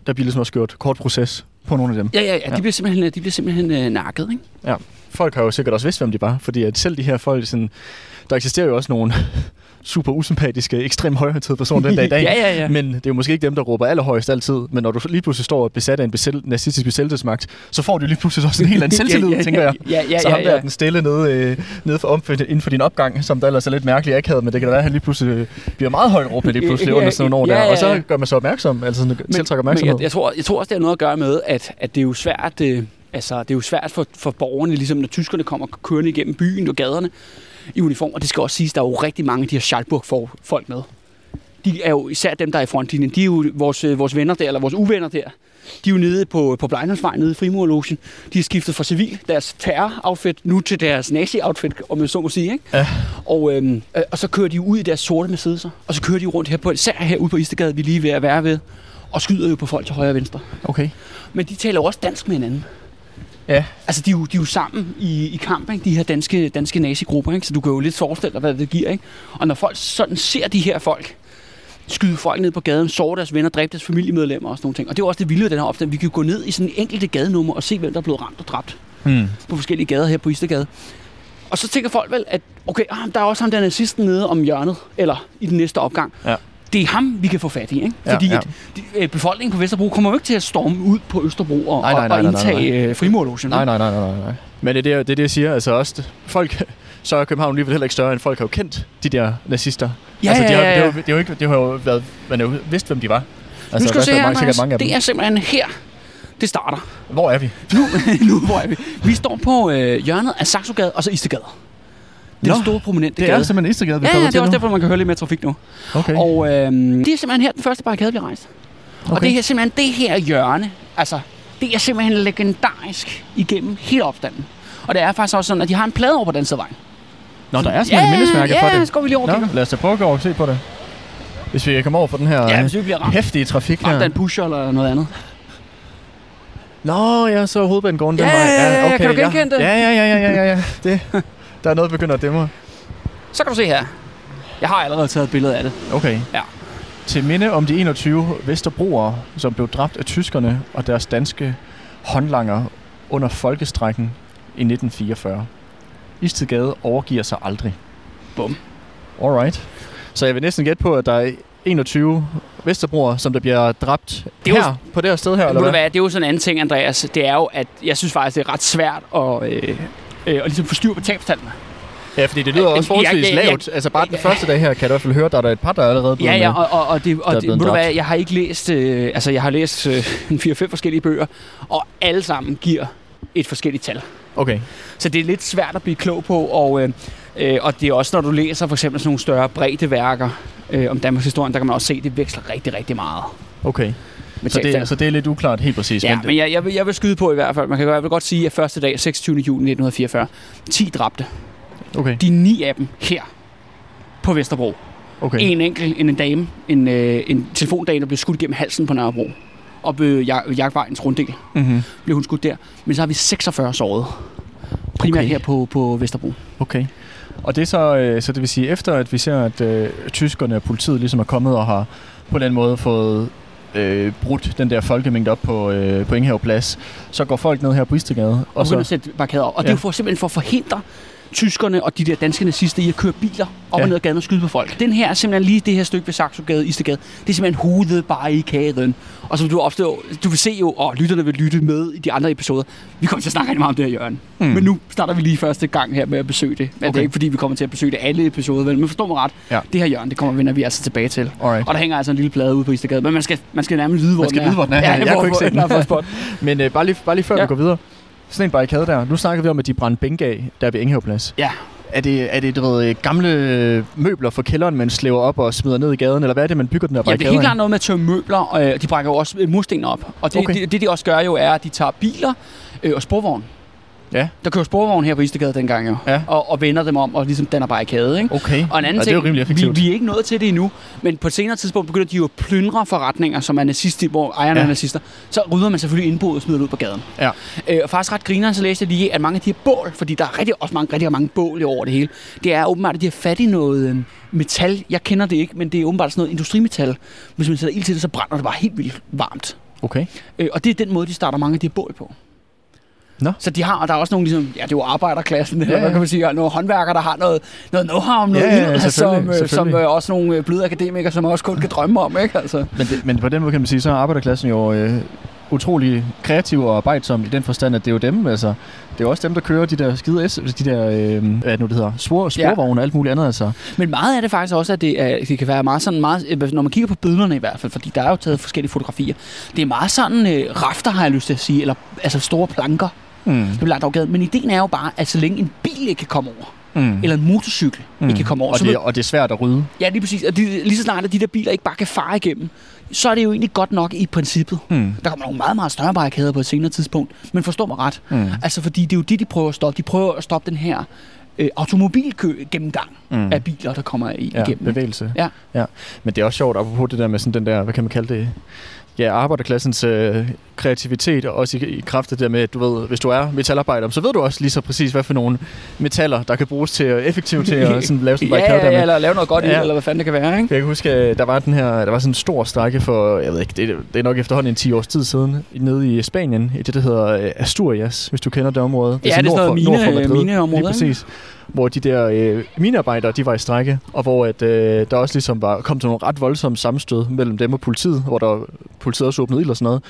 der bliver ligesom også gjort kort proces på nogle af dem. Ja, ja, ja. De bliver simpelthen, de bliver simpelthen øh, nakket, ikke? Ja. Folk har jo sikkert også vidst, hvem de var, fordi at selv de her folk, sådan, der eksisterer jo også nogle super usympatiske, ekstrem højhøjtid personer den dag i dag. ja, ja, ja. Men det er jo måske ikke dem, der råber allerhøjst altid. Men når du lige pludselig står besat af en besæl- nazistisk besættelsesmagt, så får du lige pludselig også en helt anden selvtillid, ja, ja, tænker jeg. Ja, ja, så ja, ham der, ja. den stille nede, øh, nede for, om, inden for din opgang, som der ellers er lidt mærkeligt akavet, men det kan da være, at han lige pludselig øh, bliver meget højt råbende lige pludselig Ja, under sådan nogle år ja, der. ja, Og så ja. gør man så opmærksom, altså sådan, tiltrækker Men opmærksomhed. jeg, jeg, tror, jeg tror også, det har noget at gøre med, at, at det er jo svært, øh, altså, det er jo svært for, for borgerne, ligesom når tyskerne kommer kørende igennem byen og gaderne i uniform. Og det skal også siges, der er jo rigtig mange af de her Schalburg-folk med. De er jo især dem, der er i frontlinjen. De er jo vores, øh, vores venner der, eller vores uvenner der. De er jo nede på, på Blejnholmsvej, nede i Frimurlogen. De har skiftet fra civil, deres terror-outfit, nu til deres nazi-outfit, om jeg så må sige. Ikke? Ja. Og, øhm, øh, og så kører de ud i deres sorte Mercedes'er, og så kører de rundt her på, især herude på Istegade, vi er lige er ved at være ved, og skyder jo på folk til højre og venstre. Okay. Men de taler jo også dansk med hinanden. Ja. Altså, de er jo, de er jo sammen i, i kamp, ikke? de her danske, danske nazigrupper, ikke? så du kan jo lidt forestille dig, hvad det giver. Ikke? Og når folk sådan ser de her folk, skyde folk ned på gaden, såre deres venner, dræbe deres familiemedlemmer og sådan nogle ting. Og det er også det vilde ved den her opstand. Vi kan gå ned i sådan en enkelte gadenummer og se, hvem der er blevet ramt og dræbt Hmm. på forskellige gader her på Istergade. Og så tænker folk vel, at okay, ah, der er også ham der nazisten nede om hjørnet, eller i den næste opgang. Ja. Det er ham, vi kan få fat i, ikke? Ja, Fordi ja. At, øh, befolkningen på Vesterbro kommer jo ikke til at storme ud på Østerbro og, Nej, nej, nej, og, nej, og nej, indtage øh, frimurlogen. Nej, nej, nej, nej, nej, nej. Men det er det, det, jeg siger. Altså også, det- folk, så er København alligevel heller ikke større, end folk har jo kendt de der nazister. Ja, altså, de ja, har, ja, Det, har, ja. jo- det, har jo ikke, det har jo været, man har jo vidst, hvem de var. nu skal du se her, mange, Mads. mange af dem. det er simpelthen her, det starter. Hvor er vi? Nu, nu hvor er vi? Vi står på øh, hjørnet af Saxogade og så Istegade. Det er Nå, den store prominente Det gade. er simpelthen Instagram, vi ja, ja, det er også nu. derfor, man kan høre lidt mere trafik nu. Okay. Og øh, det er simpelthen her, den første barrikade bliver rejst. Okay. Og det er simpelthen det her hjørne, altså, det er simpelthen legendarisk igennem hele opstanden. Og det er faktisk også sådan, at de har en plade over på den side vejen. Nå, der er simpelthen et mindesmærke ja, for Ja, det. så går vi lige over Nå, lad os da prøve at gå over og se på det. Hvis vi kommer over for den her Ja, ja, hvis vi bliver ramt, hæftige trafik ramt her. en pusher eller noget andet. Nå, ja, så hovedbanegården den Ja, vej. ja, ja, kan du genkende det? Ja, ja, ja, ja, ja, ja. Det, der er noget, der begynder at dæmre. Så kan du se her. Jeg har allerede taget et billede af det. Okay. Ja. Til minde om de 21 Vesterbroere, som blev dræbt af tyskerne og deres danske håndlanger under folkestrækken i 1944. Istedgade overgiver sig aldrig. Bum. Alright. Så jeg vil næsten gætte på, at der er 21 Vesterbroere, som der bliver dræbt Det er jo- her, på det her sted her, eller hvad, det er jo sådan en anden ting, Andreas. Det er jo, at jeg synes faktisk, det er ret svært at, øh, øh, at ligesom få styr på tabstallene. Ja, fordi det lyder Øh, også forholdsvis ja, ja. lavt. Altså bare den første dag her, kan jeg i hvert fald høre, der er der et par, der er allerede blevet Ja, ja, og, og, og, det, og det, ved du hvad, jeg har ikke læst, øh, altså jeg har læst øh, en 4-5 forskellige bøger, og alle sammen giver et forskelligt tal. Okay. Så det er lidt svært at blive klog på, og, øh, øh, og det er også, når du læser for eksempel sådan nogle større bredde værker øh, om Danmarks historie, der kan man også se, at det veksler rigtig, rigtig meget. Okay. Med Så det, så det er lidt uklart helt præcis. Ja, men, men jeg, jeg, vil, jeg vil skyde på i hvert fald. Man kan jeg vil godt sige, at første dag, 26. juni 1944, 10 dræbte. okay, De ni af dem her på Vesterbro. okay. En enkelt, en, en dame, en, øh, en telefondame, der blev skudt gennem halsen på Nørrebro. Og ved Jag- Jagtvejens runddel Mm-hmm. blev hun skudt der. Men så har vi 46 såret. Primært Okay. her på, på Vesterbro. Okay. Og det er så, øh, så det vil sige, efter at vi ser, at øh, tyskerne og politiet ligesom er kommet og har på den måde fået øh, brudt den der folkemængde op på, øh, på Ingenhav Plads, så går folk ned her på Istegade, Og, og begynder at så... sætte barrikader op. Og det er Ja. jo for, simpelthen for at forhindre tyskerne og de der danske nazister i at køre biler op Ja. og ned ad gaden og skyde på folk. Den her er simpelthen lige det her stykke ved Saxogade, Istegade. Det er simpelthen hovedbarrikaden. Og som du opstår, du vil se jo, og lytterne vil lytte med i de andre episoder. Vi kommer til at snakke rigtig meget om det her. Hmm. Mm. Men nu starter vi lige første gang her med at besøge det. Men okay. det er ikke fordi, vi kommer til at besøge det alle episoder? Men forstår mig ret, Ja. det her hjørne, det kommer vender vi altså tilbage til. Alright. Og der hænger altså en lille plade ude på Istegade. Men man skal, man skal nærmest vide, hvor Man skal den er. vide, hvor den er. Jeg hvor- kunne ikke se den. er for spot. Men øh, bare, lige, bare lige før Ja. ja. vi går videre. Sådan en barrikade der. Nu snakker vi om, at de brændte bænke af, der ved Plads. Ja. Er det, er det ved, øh, gamle øh, møbler fra kælderen, man slæver op og smider ned i gaden? Eller hvad er det, man bygger den her Ja, det er barrikade helt klart noget med at tømme møbler, og øh, de brækker jo også mursten op. Og det, Okay. okay. det, det, de også gør jo, er, at de tager biler øh, og sporvogn. Ja. Der kører sporvogn her på Istegade dengang jo. Ja. Og, og vender dem om og ligesom danner barrikade, ikke? Okay. Og en anden ja, det ting, er jo rimelig effektivt. vi, vi er ikke nået til det endnu, men på et senere tidspunkt begynder de jo at plyndre forretninger, som er nazister, hvor ejerne Ja. er nazister. Så rydder man selvfølgelig indbrud og smider det ud på gaden. Ja. Øh, og faktisk ret grineren, så læste jeg lige, at mange af de her bål, fordi der er rigtig, også mange, rigtig mange bål i over det hele, det er åbenbart, at de har fat i noget øh, metal. Jeg kender det ikke, men det er åbenbart sådan noget industrimetal. Hvis man sætter ild til det, så brænder det bare helt vildt varmt. Okay. Øh, og det er den måde, de starter mange af de her bål på. Nå. Så de har, og der er også nogle, ligesom, ja, det er jo arbejderklassen, ja, Ja, ja. hvad ja. kan man sige, og nogle håndværkere, der har noget, noget know-how om noget, Ja, ja, ild, som, selvfølgelig, øh, som øh, også nogle øh, bløde akademikere, som også kun kan drømme om, ikke? Altså. Men, det, men på den måde kan man sige, så er arbejderklassen jo øh, utrolig kreativ og arbejdsom i den forstand, at det er jo dem, altså, det er også dem, der kører de der skide S, de der, øh, hvad nu det hedder, spor, sporvogne og alt muligt andet, altså. Men meget af det faktisk også, at det, er, det kan være meget sådan, meget, øh, når man kigger på billederne i hvert fald, fordi der er jo taget forskellige fotografier, det er meget sådan øh, rafter, har jeg lyst til at sige, eller altså store planker, Mm. der bliver lagt over gaden. Men ideen er jo bare, at så længe en bil ikke kan komme over, Mm. eller en motorcykel mm. ikke kan komme over, og, så det, og det er svært at rydde. ja, lige præcis, og de, lige så snart at de der biler ikke bare kan fare igennem, så er det jo egentlig godt nok i princippet. Mm. Der kommer nogle meget, meget større barrikader på et senere tidspunkt, men forstå mig ret. Mm. Altså, fordi det er jo det, de prøver at stoppe. De prøver at stoppe den her øh, automobilkø gennemgang Mm. af biler, der kommer i, Ja, igennem. ikke? bevægelse. Ja. ja. Men det er også sjovt, apropos det der med sådan den der, hvad kan man kalde det, ja, arbejderklassens øh, kreativitet, og også i, i kraft af det der med, at du ved, hvis du er metalarbejder, så ved du også lige så præcis, hvad for nogle metaller, der kan bruges til at effektivt til at sådan, lave sådan en Ja, barrikade ja, ja, eller lave noget godt i, Ja. eller hvad fanden det kan være, ikke? Jeg kan huske, at der var den her, der var sådan en stor strække for, jeg ved ikke, det, det er nok efterhånden en 10 års tid siden, nede i Spanien, i det, der hedder øh, Asturias, hvis du kender det område. Ja, det er sådan noget mine- mineområde, Lige præcis. Hvor de der øh, minearbejdere, de var i strække, og hvor at, øh, der også ligesom var, kom til nogle ret voldsomme sammenstød mellem dem og politiet, hvor der politiet også åbnede ild og sådan noget.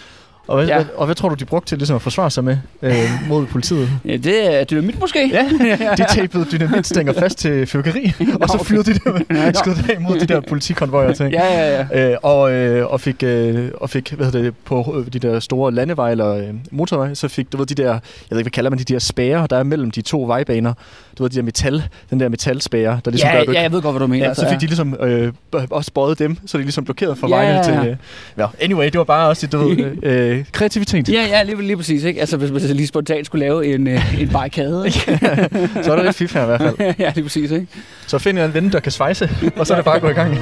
Og hvad, Ja. hvad, og hvad tror du, de brugte til ligesom at forsvare sig med øh, mod politiet? Ja, det er dynamit måske. Ja, de tapede dynamitstænger fast til fyrkeri, og så okay. fyrede de det af mod de der politikonvojer og ting. Ja, ja, ja. Øh, og, øh, og fik, øh, og fik hvad hedder det, på øh, de der store landeveje eller øh, motorveje, så fik du ved, de der, jeg ved ikke, hvad kalder man de der spærrer, der er mellem de to vejbaner. Du ved, de der metal, den der metalspærre, der ligesom Ja, gør, ja, jeg ved godt, hvad du mener. Ja, så fik de ligesom øh, også bøjet dem, så de ligesom blokerede for Ja, vejene til... Øh, ja, anyway, det var bare også, du ved, øh, kreativitet. Ja, ja, lige, lige præcis. Ikke? Altså, hvis man lige spontant skulle lave en, øh, en barrikade. ikke? så er der lidt fif her i hvert fald. ja, lige præcis. Ikke? Så find en ven, der kan svejse, og så er det bare at gå i gang.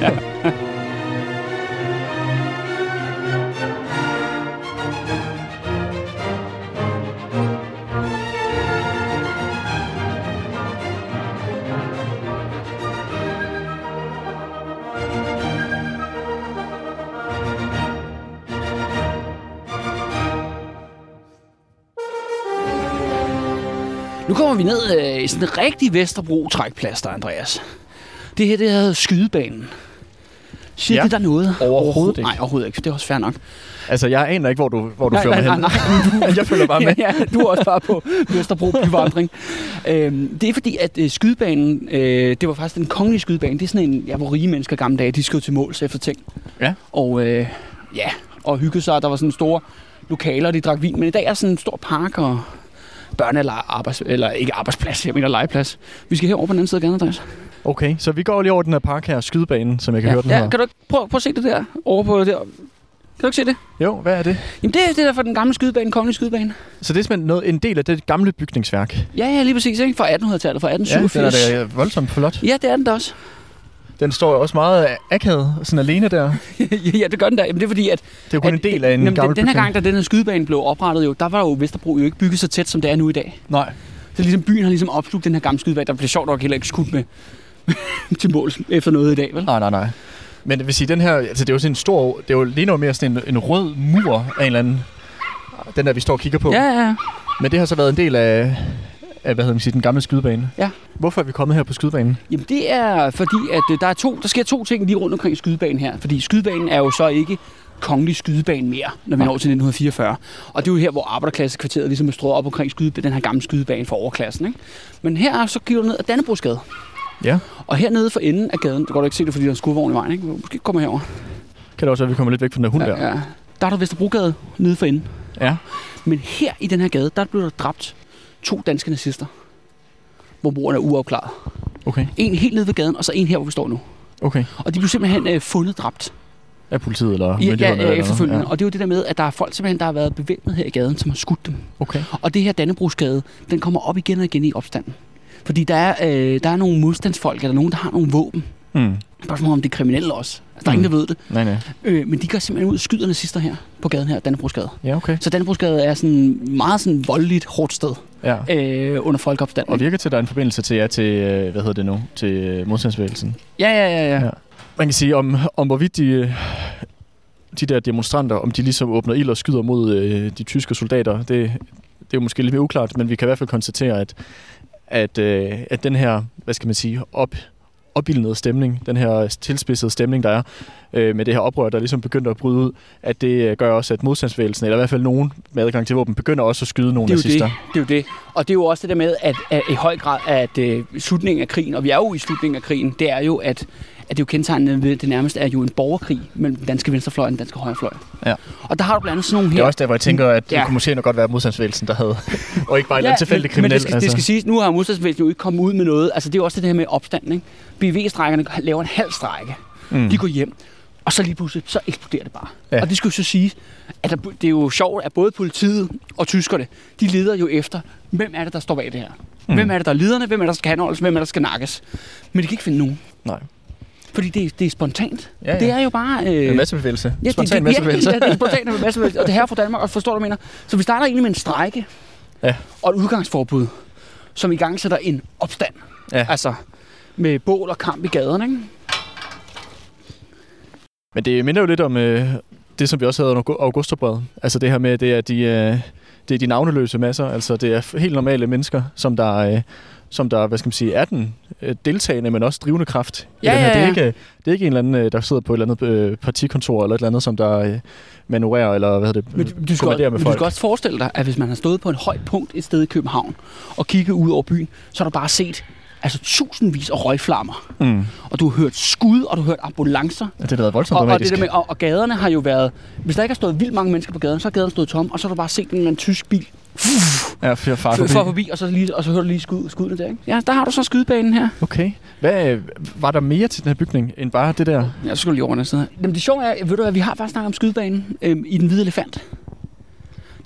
Nu kommer vi ned øh, i sådan en rigtig Vesterbro-trækplads, der Andreas. Det her, det hedder Skydebanen. Siger Ja. det der noget? Overhovedet ikke. Nej, overhovedet ikke. Det er også fair nok. Altså, jeg aner ikke, hvor du, hvor du nej, fører nej, mig nej, hen. nej. jeg følger bare med. ja, ja, du er også bare på Vesterbro byvandring. øhm, det er fordi, at øh, skydebanen, øh, det var faktisk den kongelige skydebane. Det er sådan en, ja, hvor rige mennesker gamle dage, de skød til måls efter ting. Ja. Og øh, ja, og hyggede sig. Der var sådan store lokaler, de drak vin. Men i dag er sådan en stor park og børne- eller, arbejds, eller ikke arbejdsplads, jeg mener legeplads. Vi skal herover på den anden side af gaden, Andreas. Okay, så vi går lige over den her park her, skydebanen, som jeg kan ja, høre den ja, hedder. kan du ikke prøve, prøve at se det der? Over på der. Kan du ikke se det? Jo, hvad er det? Jamen det er det der fra den gamle skydebane, kongelige skydebane. Så det er simpelthen noget, en del af det gamle bygningsværk. Ja, ja, lige præcis, ikke? Fra 1800-tallet, fra Ja, den 1887. er da voldsomt flot. Ja, det er den da også. Den står jo også meget akavet, sådan alene der. ja, det gør den da. Jamen, det er fordi, at... Det er jo kun at, en del af en jamen, gammel den, her gang, da den her skydebane blev oprettet, jo, der var jo Vesterbro jo ikke bygget så tæt, som det er nu i dag. Nej. Så ligesom byen har ligesom opslugt den her gamle skydebane, der bliver sjovt nok heller ikke skudt med til mål efter noget i dag, vel? Nej, nej, nej. Men det vil sige, den her, altså det er jo sådan en stor, det er jo lige noget mere sådan en, en rød mur af en eller anden, den der vi står og kigger på. Ja, ja. Men det har så været en del af hvad hedder man sige, den gamle skydebane. Ja. Hvorfor er vi kommet her på skydebanen? Jamen det er fordi, at øh, der, er to, der sker to ting lige rundt omkring skydebanen her. Fordi skydebanen er jo så ikke kongelig skydebane mere, når vi når til 1944. Og det er jo her, hvor arbejderklassekvarteret ligesom er strået op omkring skyde, den her gamle skydebane for overklassen. Ikke? Men her så giver du ned ad Dannebrogsgade. Ja. Og hernede for enden af gaden, der går du ikke se det, fordi der er en skudvogn i vejen. Ikke? Måske kommer herover. Kan det også være, at vi kommer lidt væk fra den der hund der? Ja, ja. Der er der Vesterbrogade nede for enden. ja. Men her i den her gade, der blev der dræbt to danske nazister. Hvor moren er uafklaret. Okay, En helt nede ved gaden, og så en her, hvor vi står nu. okay. Og de blev simpelthen øh, fundet dræbt. Af politiet eller Ja, ja, myndighederne? ja, noget? efterfølgende. Ja. Og det er jo det der med, at der er folk simpelthen, der har været bevæbnet her i gaden, som har skudt dem. Okay. Og det her Dannebrogsgade, den kommer op igen og igen i opstanden. Fordi der er, øh, der er nogle modstandsfolk, eller nogen, der har nogle våben. Mm. Spørgsmålet om det er kriminelle også. Altså, der er Mm. ingen, der ved det. Nej, nej. Øh, men de går simpelthen ud og skyder nazister her på gaden her, Dannebrogsgade. Ja, okay. Så Dannebrogsgade er sådan meget sådan voldeligt, hårdt sted Ja. øh, under folkeopstanden. Og virker til, at der er en forbindelse til jer til, øh, hvad hedder det nu, til øh, modstandsbevægelsen. Ja, ja, ja, ja. Ja. Man kan sige, om, om hvorvidt de, øh, de der demonstranter, om de ligesom åbner ild og skyder mod øh, de tyske soldater, det, det er jo måske lidt mere uklart, men vi kan i hvert fald konstatere, at, at, øh, at den her, hvad skal man sige, op, opildnede stemning, den her tilspidsede stemning, der er øh, med det her oprør, der ligesom begynder at bryde ud, at det øh, gør også, at modstandsvægelsen, eller i hvert fald nogen med adgang til våben, begynder også at skyde nogle Det er, nazister. det, det er jo det. Og det er jo også det der med, at, at i høj grad, at øh, slutningen af krigen, og vi er jo i slutningen af krigen, det er jo, at, at det er jo kendetegnende ved, det nærmest er jo en borgerkrig mellem den danske venstrefløj og den danske højrefløj. Ja. Og der har du blandt andet sådan nogle her. Det er også der, hvor jeg tænker, at det Ja. kunne måske nok godt være modstandsvægelsen, der havde, og ikke bare en ja, tilfældig men, kriminel. Men det skal, altså. det skal siges, nu har modstandsbevægelsen jo ikke kommet ud med noget. Altså det er jo også det her med opstand, ikke? BV-strækkerne laver en halv strække. Mm. De går hjem, og så lige pludselig, så eksploderer det bare. Ja. Og det skal jo så sige, at der, det er jo sjovt, at både politiet og tyskerne, de leder jo efter, hvem er det, der står bag det her? Mm. Hvem er det, der er lederne? Hvem er det, der skal anholdes? Hvem er det, der skal nakkes? Men de kan ikke finde nogen. Nej. Fordi det, det er spontant. Ja, ja. Det er jo bare... Øh, En massebevægelse. Ja, Spontan det, det, massebevægelse. Ja, ja, det er spontant en massebevægelse. Og det her fra Danmark, og forstår du, mener? Så vi starter egentlig med en strejke Ja. og et udgangsforbud, som i gang sætter en opstand. Ja. Altså med bål og kamp i gaderne, ikke? Men det minder jo lidt om øh, det, som vi også havde under Augusterbrevet. Altså det her med, det er de, øh, det er de navneløse masser. Altså det er helt normale mennesker, som der, øh, som der hvad skal man sige, er den øh, deltagende, men også drivende kraft. i Ja, den her. ja, Det, er ja. ikke, det er ikke en eller anden, øh, der sidder på et eller andet øh, partikontor, eller et eller andet, som der øh, manøvrerer, eller hvad hedder det, Men du skal, kommanderer med men du folk. skal også forestille dig, at hvis man har stået på en højt punkt et sted i København og kigget ud over byen, så har du bare set altså tusindvis af røgflammer. Mm. Og du har hørt skud, og du har hørt ambulancer. Ja, det har været voldsomt Og, og, det der med, og, og gaderne har jo været... Hvis der ikke har stået vildt mange mennesker på gaden, så har gaden stået tom, og så har du bare set en anden tysk bil Ja, for, far for, for forbi, og så, lige, og så hører du lige skud, skuddene der. Ikke? Ja, der har du så skydebanen her. Okay. Hvad, øh, var der mere til den her bygning, end bare det der? Ja, så skal du lige over den side. Jamen, det sjove er, ved du, at vi har faktisk snakket om skydebanen øhm, i Den Hvide Elefant.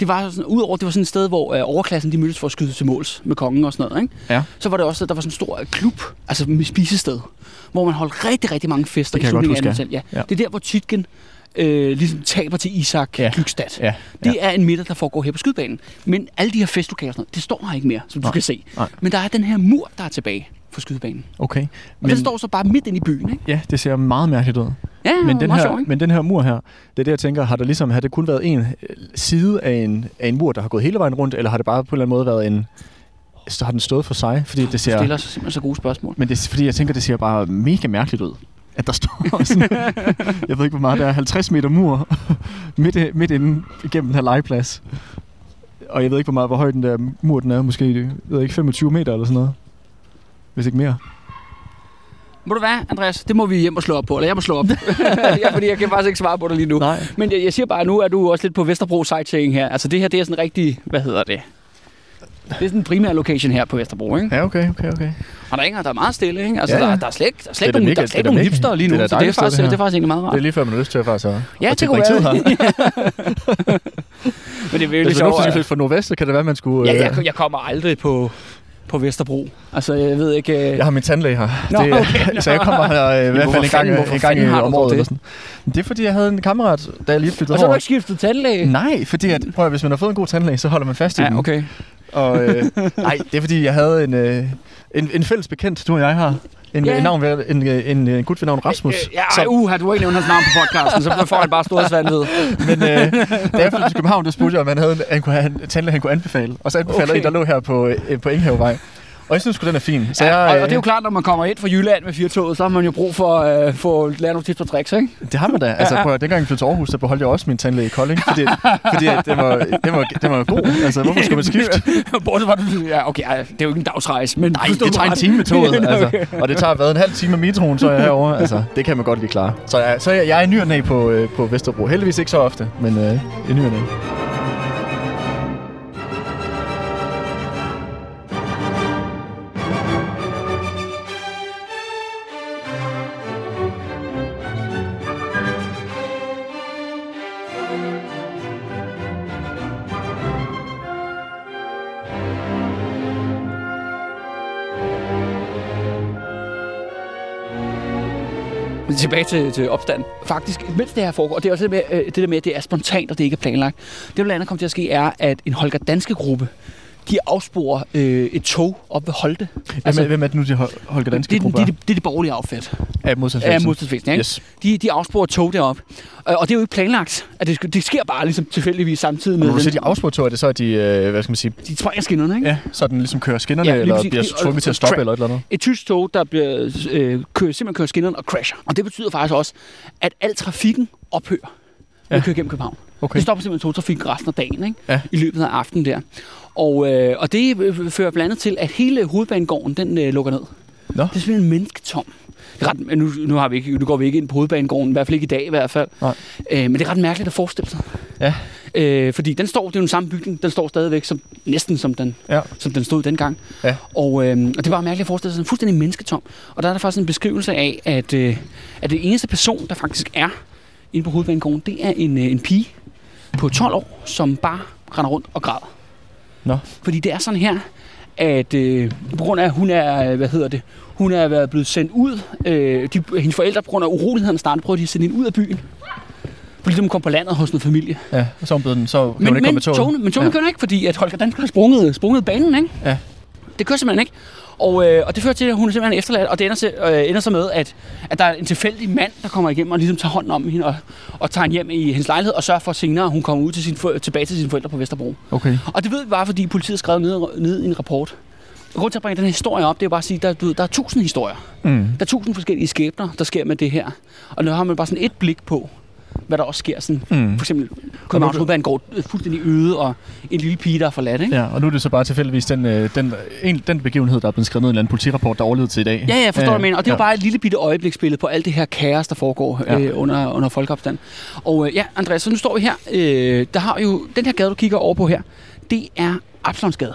Det var sådan, udover, det var sådan et sted, hvor øh, overklassen de mødtes for at skyde til måls med kongen og sådan noget, ikke? Ja. Så var det også, der var sådan en stor øh, klub, altså med spisested, hvor man holdt rigtig, rigtig mange fester Det kan i jeg godt huske, 1800-tallet. Ja. Ja. Det er der, hvor Titgen øh, ligesom taber til Isak Ja. ja. Glückstadt. Ja, Det er en middag, der foregår her på skydebanen. Men alle de her festlokaler og sådan noget, det står her ikke mere, som du Nej. kan se. Nej. Men der er den her mur, der er tilbage for skydebanen. okay. Og Men... den står så bare midt inde i byen, ikke? Ja, det ser meget mærkeligt ud. Ja, Men den, her, ikke? men den her mur her, det er det, jeg tænker, har der ligesom, har det kun været en øh, side af en, af en mur, der har gået hele vejen rundt, eller har det bare på en eller anden måde været en, så har den stået for sig? Fordi det Du ser, stiller så simpelthen så gode spørgsmål. men det, fordi jeg tænker, det ser bare mega mærkeligt ud. At der står sådan, jeg ved ikke, hvor meget der er, 50 meter mur midt, midt inde igennem den her legeplads. Og jeg ved ikke, hvor meget, hvor høj den der mur den er. Måske, jeg ved ikke, 25 meter eller sådan noget. Hvis ikke mere. Må du hvad, Andreas? Det må vi hjem og slå op på, eller jeg må slå op. ja, fordi jeg kan faktisk ikke svare på det lige nu. Nej. Men jeg, jeg siger bare, nu er du også lidt på Vesterbro sightseeing her. Altså det her, det er sådan rigtig, hvad hedder det? Det er sådan en primær location her på Vesterbro, ikke? Ja, okay, okay, okay. Og der er, ikke, der er meget stille, ikke? Altså Ja, ja, der, der er slet der er slet er ikke nogen, der er slet er mega- hipster lige nu, det er så det er, faktisk, det det er faktisk egentlig meget rart. Det er lige før, man har lyst til at faktisk at, Ja, at det kunne tilbringe tid her. være. Men det er virkelig Hvis man nu sjovt. skal at- flytte fra Nordvest, så kan det være, at man skulle... Ja, øh, jeg, jeg kommer aldrig på, på Vesterbro. Altså, jeg ved ikke... øh, Jeg har min tandlæge her. Nå, det, okay. så jeg kommer her øh, i hvert fald en gang, fanden- en gang i- året. det? Eller sådan. Men Det er fordi, jeg havde en kammerat, da jeg lige flyttede Og så har du ikke skiftet tandlæge? Nej, fordi at, prøv at, hvis man har fået en god tandlæge, så holder man fast i den. Ja, okay. Og, øh, nej, det er fordi, jeg havde en, øh, en, en fælles bekendt, du og jeg har. En, Ja. en, navn, ved- en, øh, en, en gut ved navn Rasmus. Øh, Ja, ej, du har ikke nævnt hans navn på podcasten, så får han bare storhedsvandvid. Men øh, da jeg flyttede til København, der spurgte jeg, om han havde en, han kunne have en tandlæge, han kunne anbefale. Og så anbefalede Okay. en, der lå her på, øh, på Enghavevej. Og jeg synes sgu, den er fin. Så Ja, jeg, og, og øh, det er jo klart, når man kommer ind fra Jylland med firtoget, så har man jo brug for øh, at lære nogle tips og tricks, ikke? Det har man da. Altså, Ja, ja. prøv at, dengang jeg flyttede til Aarhus, så beholdt jeg også min tandlæge i Kolding, fordi, fordi det, var, det, var, det var god. Altså, hvorfor skulle man skifte? Bortset fra, du ja, okay, ja, det er jo ikke en dagsrejse, men... Nej, det tager en time med toget, altså. okay. Og det tager hvad, en halv time med metroen, så er jeg herovre. Altså, det kan man godt lige klare. Så, jeg, så jeg, jeg er i ny på, øh, på Vesterbro. Heldigvis ikke så ofte, men øh, i ny tilbage til, til opstand. Faktisk, mens det her foregår, og det er også det, med, øh, det der med, at det er spontant, og det ikke er planlagt. Det, der blandt andet kommer til at ske, er, at en Holger Danske gruppe, de afsporer øh, et tog op ved Holte. Altså, hvem, hvem er det nu, de Hol- Holger Danske det, det, er det, det er det borgerlige outfit? Af modstandsbevægelsen? af modstandsvæsenet. Ikke? Yes. De, de afsporer et tog derop. Øh, og det er jo ikke planlagt. At det, det sker bare ligesom tilfældigvis samtidig Og med når du siger, de afsportog, er det så, at de, øh, hvad skal man sige, de springer skinnerne. Ikke? ja, så den ligesom kører skinnerne, Ja, eller bliver Og- tvunget til og at stoppe, eller et eller andet? Et tysk tog, der bliver, øh, kører, simpelthen kører skinnerne og crasher. Og det betyder faktisk også, at al trafikken ophører, når ja. kører gennem København. Okay. Det stopper simpelthen togtrafikken resten af dagen, ikke? Ja. i løbet af aftenen der. Og, øh, og det øh, fører blandt andet til, at hele hovedbanegården, den øh, lukker ned. Nå. Det er simpelthen mennesketom. Det er ret, nu, nu, har vi ikke, nu går vi ikke ind på hovedbanegården, i hvert fald ikke i dag i hvert fald. Nej. Øh, men det er ret mærkeligt at forestille sig. Ja. Øh, fordi den står, det er jo den samme bygning, den står stadigvæk som, næsten som den, Ja. som den stod dengang. Ja. Og, øh, og det var mærkeligt at forestille sig, den er fuldstændig mennesketom. Og der er der faktisk en beskrivelse af, at, øh, at det eneste person, der faktisk er inde på hovedbanegården, det er en, øh, en pige på 12 år, som bare render rundt og græder. Nå. Fordi det er sådan her, at øh, på grund af, at hun er, øh, hvad hedder det, hun er været blevet sendt ud, øh, de, hendes forældre på grund af urolighederne startede, prøvede de at sende hende ud af byen. For ligesom hun kom på landet hos noget familie. Ja, og så hun blevet den, så kan Men, hun ikke komme men med toget. togene, men togene Ja. kører ikke, fordi at Holger Dansk har sprunget, sprunget banen, ikke? Ja. Det kører simpelthen ikke. Og, øh, og det fører til, at hun er simpelthen efterladt, og det ender, til, øh, ender så med, at, at der er en tilfældig mand, der kommer igennem og ligesom tager hånden om hende og, og tager hende hjem i hendes lejlighed, og sørger for senere, at hun kommer ud til sin, tilbage til sine forældre på Vesterbro. Okay. Og det ved vi bare, fordi politiet skrev ned, ned i en rapport. Og grunden til at bringe den her historie op, det er bare at sige, at der, du ved, der er tusind historier. Mm. Der er tusind forskellige skæbner, der sker med det her. Og nu har man bare sådan et blik på, hvad der også sker. Sådan, Mm. for eksempel, Københavns du- Hovedbane går øh, fuldstændig øde, og en lille pige, der er forladt, ikke? Ja, og nu er det så bare tilfældigvis den, øh, den, en, den begivenhed, der er blevet skrevet ned i en eller anden politirapport, der overlevede til i dag. Ja, ja, forstår, hvad du mener. Og det er ja. bare et lille bitte øjebliksbillede på alt det her kaos, der foregår Ja. øh, under, under folkeopstand. Og øh, ja, Andreas, så nu står vi her. Øh, der har jo, den her gade, du kigger over på her, det er Absalonsgade.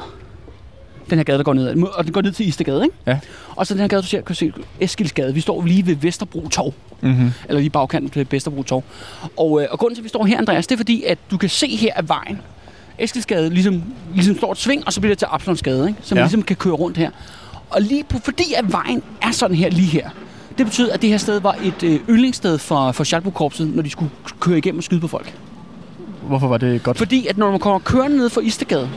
Den her gade, der går ned, og den går ned til Istegade, ikke? Ja. Og så den her gade, du ser, kan se, Eskilsgade. Vi står lige ved Vesterbro Torv. Mm-hmm. eller lige bagkanten til Vesterbro Torv. Og, øh, og grunden til, at vi står her, Andreas, det er fordi, at du kan se her af vejen, Eskilsgade ligesom, ligesom står et sving, og så bliver det til Absalonsgade, ikke? så man Ja. ja. ligesom kan køre rundt her. Og lige på, fordi at vejen er sådan her lige her, det betyder, at det her sted var et øh, yndlingssted for, for Schalburg-korpset, når de skulle køre igennem og skyde på folk. Hvorfor var det godt? Fordi at når man kommer kørende ned fra Istegade,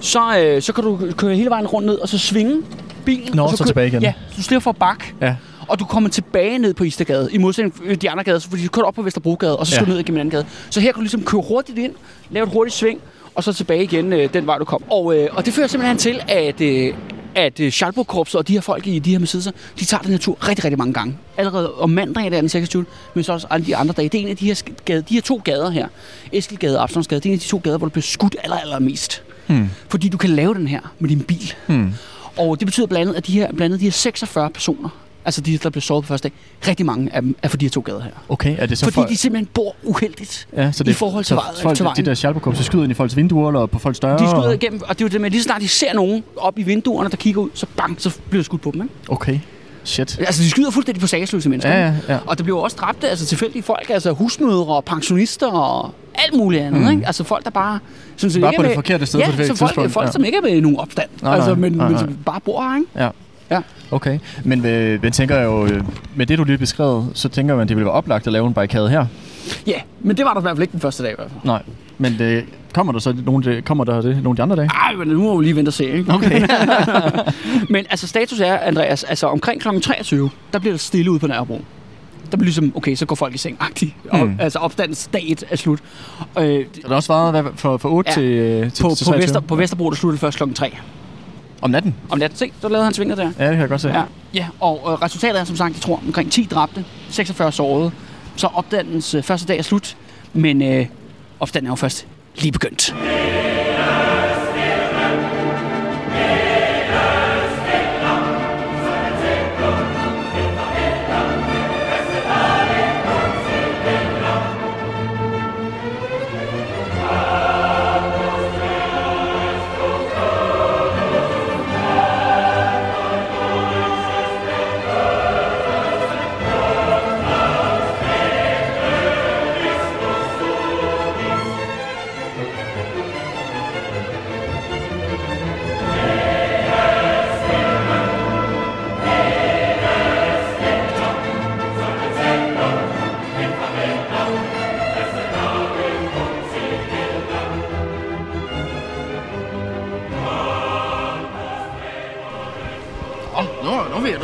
så, øh, så kan du køre hele vejen rundt ned, og så svinge bilen. Nå, og så kø- tilbage igen. Ja, så du slipper for bak. Ja. Og du kommer tilbage ned på Istergade, i modsætning til de andre gader, fordi du kører op på Vesterbrogade, og så skal Ja. du ned igennem en anden gade. Så her kan du ligesom køre hurtigt ind, lave et hurtigt sving, og så tilbage igen øh, den vej, du kom. Og, øh, og det fører simpelthen til, at, øh, at øh, Schalburg-korpset og de her folk i de her Mercedes'er, de tager den her tur rigtig, rigtig mange gange. Allerede om der er den 26. men så også alle de andre dage. Det er en af de her, gade, de her to gader her, Eskilgade og Absalonsgade, det er en af de to gader, hvor du bliver skudt aller, allermest. Hmm. Fordi du kan lave den her med din bil. Hmm. Og det betyder blandt andet, at de her, blandt andet de her 46 personer, altså de, der blev såret på første dag, rigtig mange af dem er for de her to gader her. Okay, er det så Fordi folk... de simpelthen bor uheldigt. ja, så det, i forhold til så vej- folk, til vejen. De der Schalburg så skyder ind i folks vinduer, eller på folks døre? De skyder og- igennem, og det er jo det med, lige så snart de ser nogen op i vinduerne, der kigger ud, så bang, så bliver der skudt på dem. Ikke? Okay, shit. Altså, de skyder fuldstændig på sagesløse mennesker. Ja, ja, ja. Og der bliver også dræbte, altså tilfældige folk, altså husmødre og pensionister og alt muligt andet. Mm. Ikke? Altså folk, der bare... Sådan, set Bare ikke på er det med- forkerte sted ja, på det folk, tidspunkt. folk ja. som ikke er med i nogen opstand, Nej, altså, nej, men, nej, men nej. som bare bor her, ikke? Ja. Ja. Okay, men øh, jeg tænker jo, øh, med det du lige har beskrevet, så tænker man, at det ville være oplagt at lave en barrikade her. Ja, men det var der i hvert fald ikke den første dag i hvert fald. Nej, men det, kommer der så nogle, kommer der det nogle af de andre dage? Ej, men nu må vi lige vente og se, ikke? Okay. Men altså, status er, Andreas, altså omkring kl. 23, der bliver der stille ude på Nørrebro. Der bliver ligesom, okay, så går folk i seng agtigt. Mm. Altså opstandens dag et er slut. Øh, Så der har også været hvad, fra, fra 8 Ja. til, øh, til, på, til på, 23? Vester, på Vesterbro, der sluttede først kl. 3. Om natten? Om natten, se, så lavede han svinget der. Ja, det kan jeg godt se. Ja, ja og øh, resultatet er som sagt, jeg tror, omkring 10 dræbte, 46 sårede. Så opstandens øh, første dag er slut, men øh, opstanden er jo først lige begyndt. nu,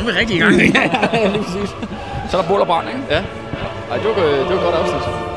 vi, er vi rigtig i gang. ja, lige præcis. Så er der bål og brand, ikke? ja. Ej, det var, det var godt afsnit.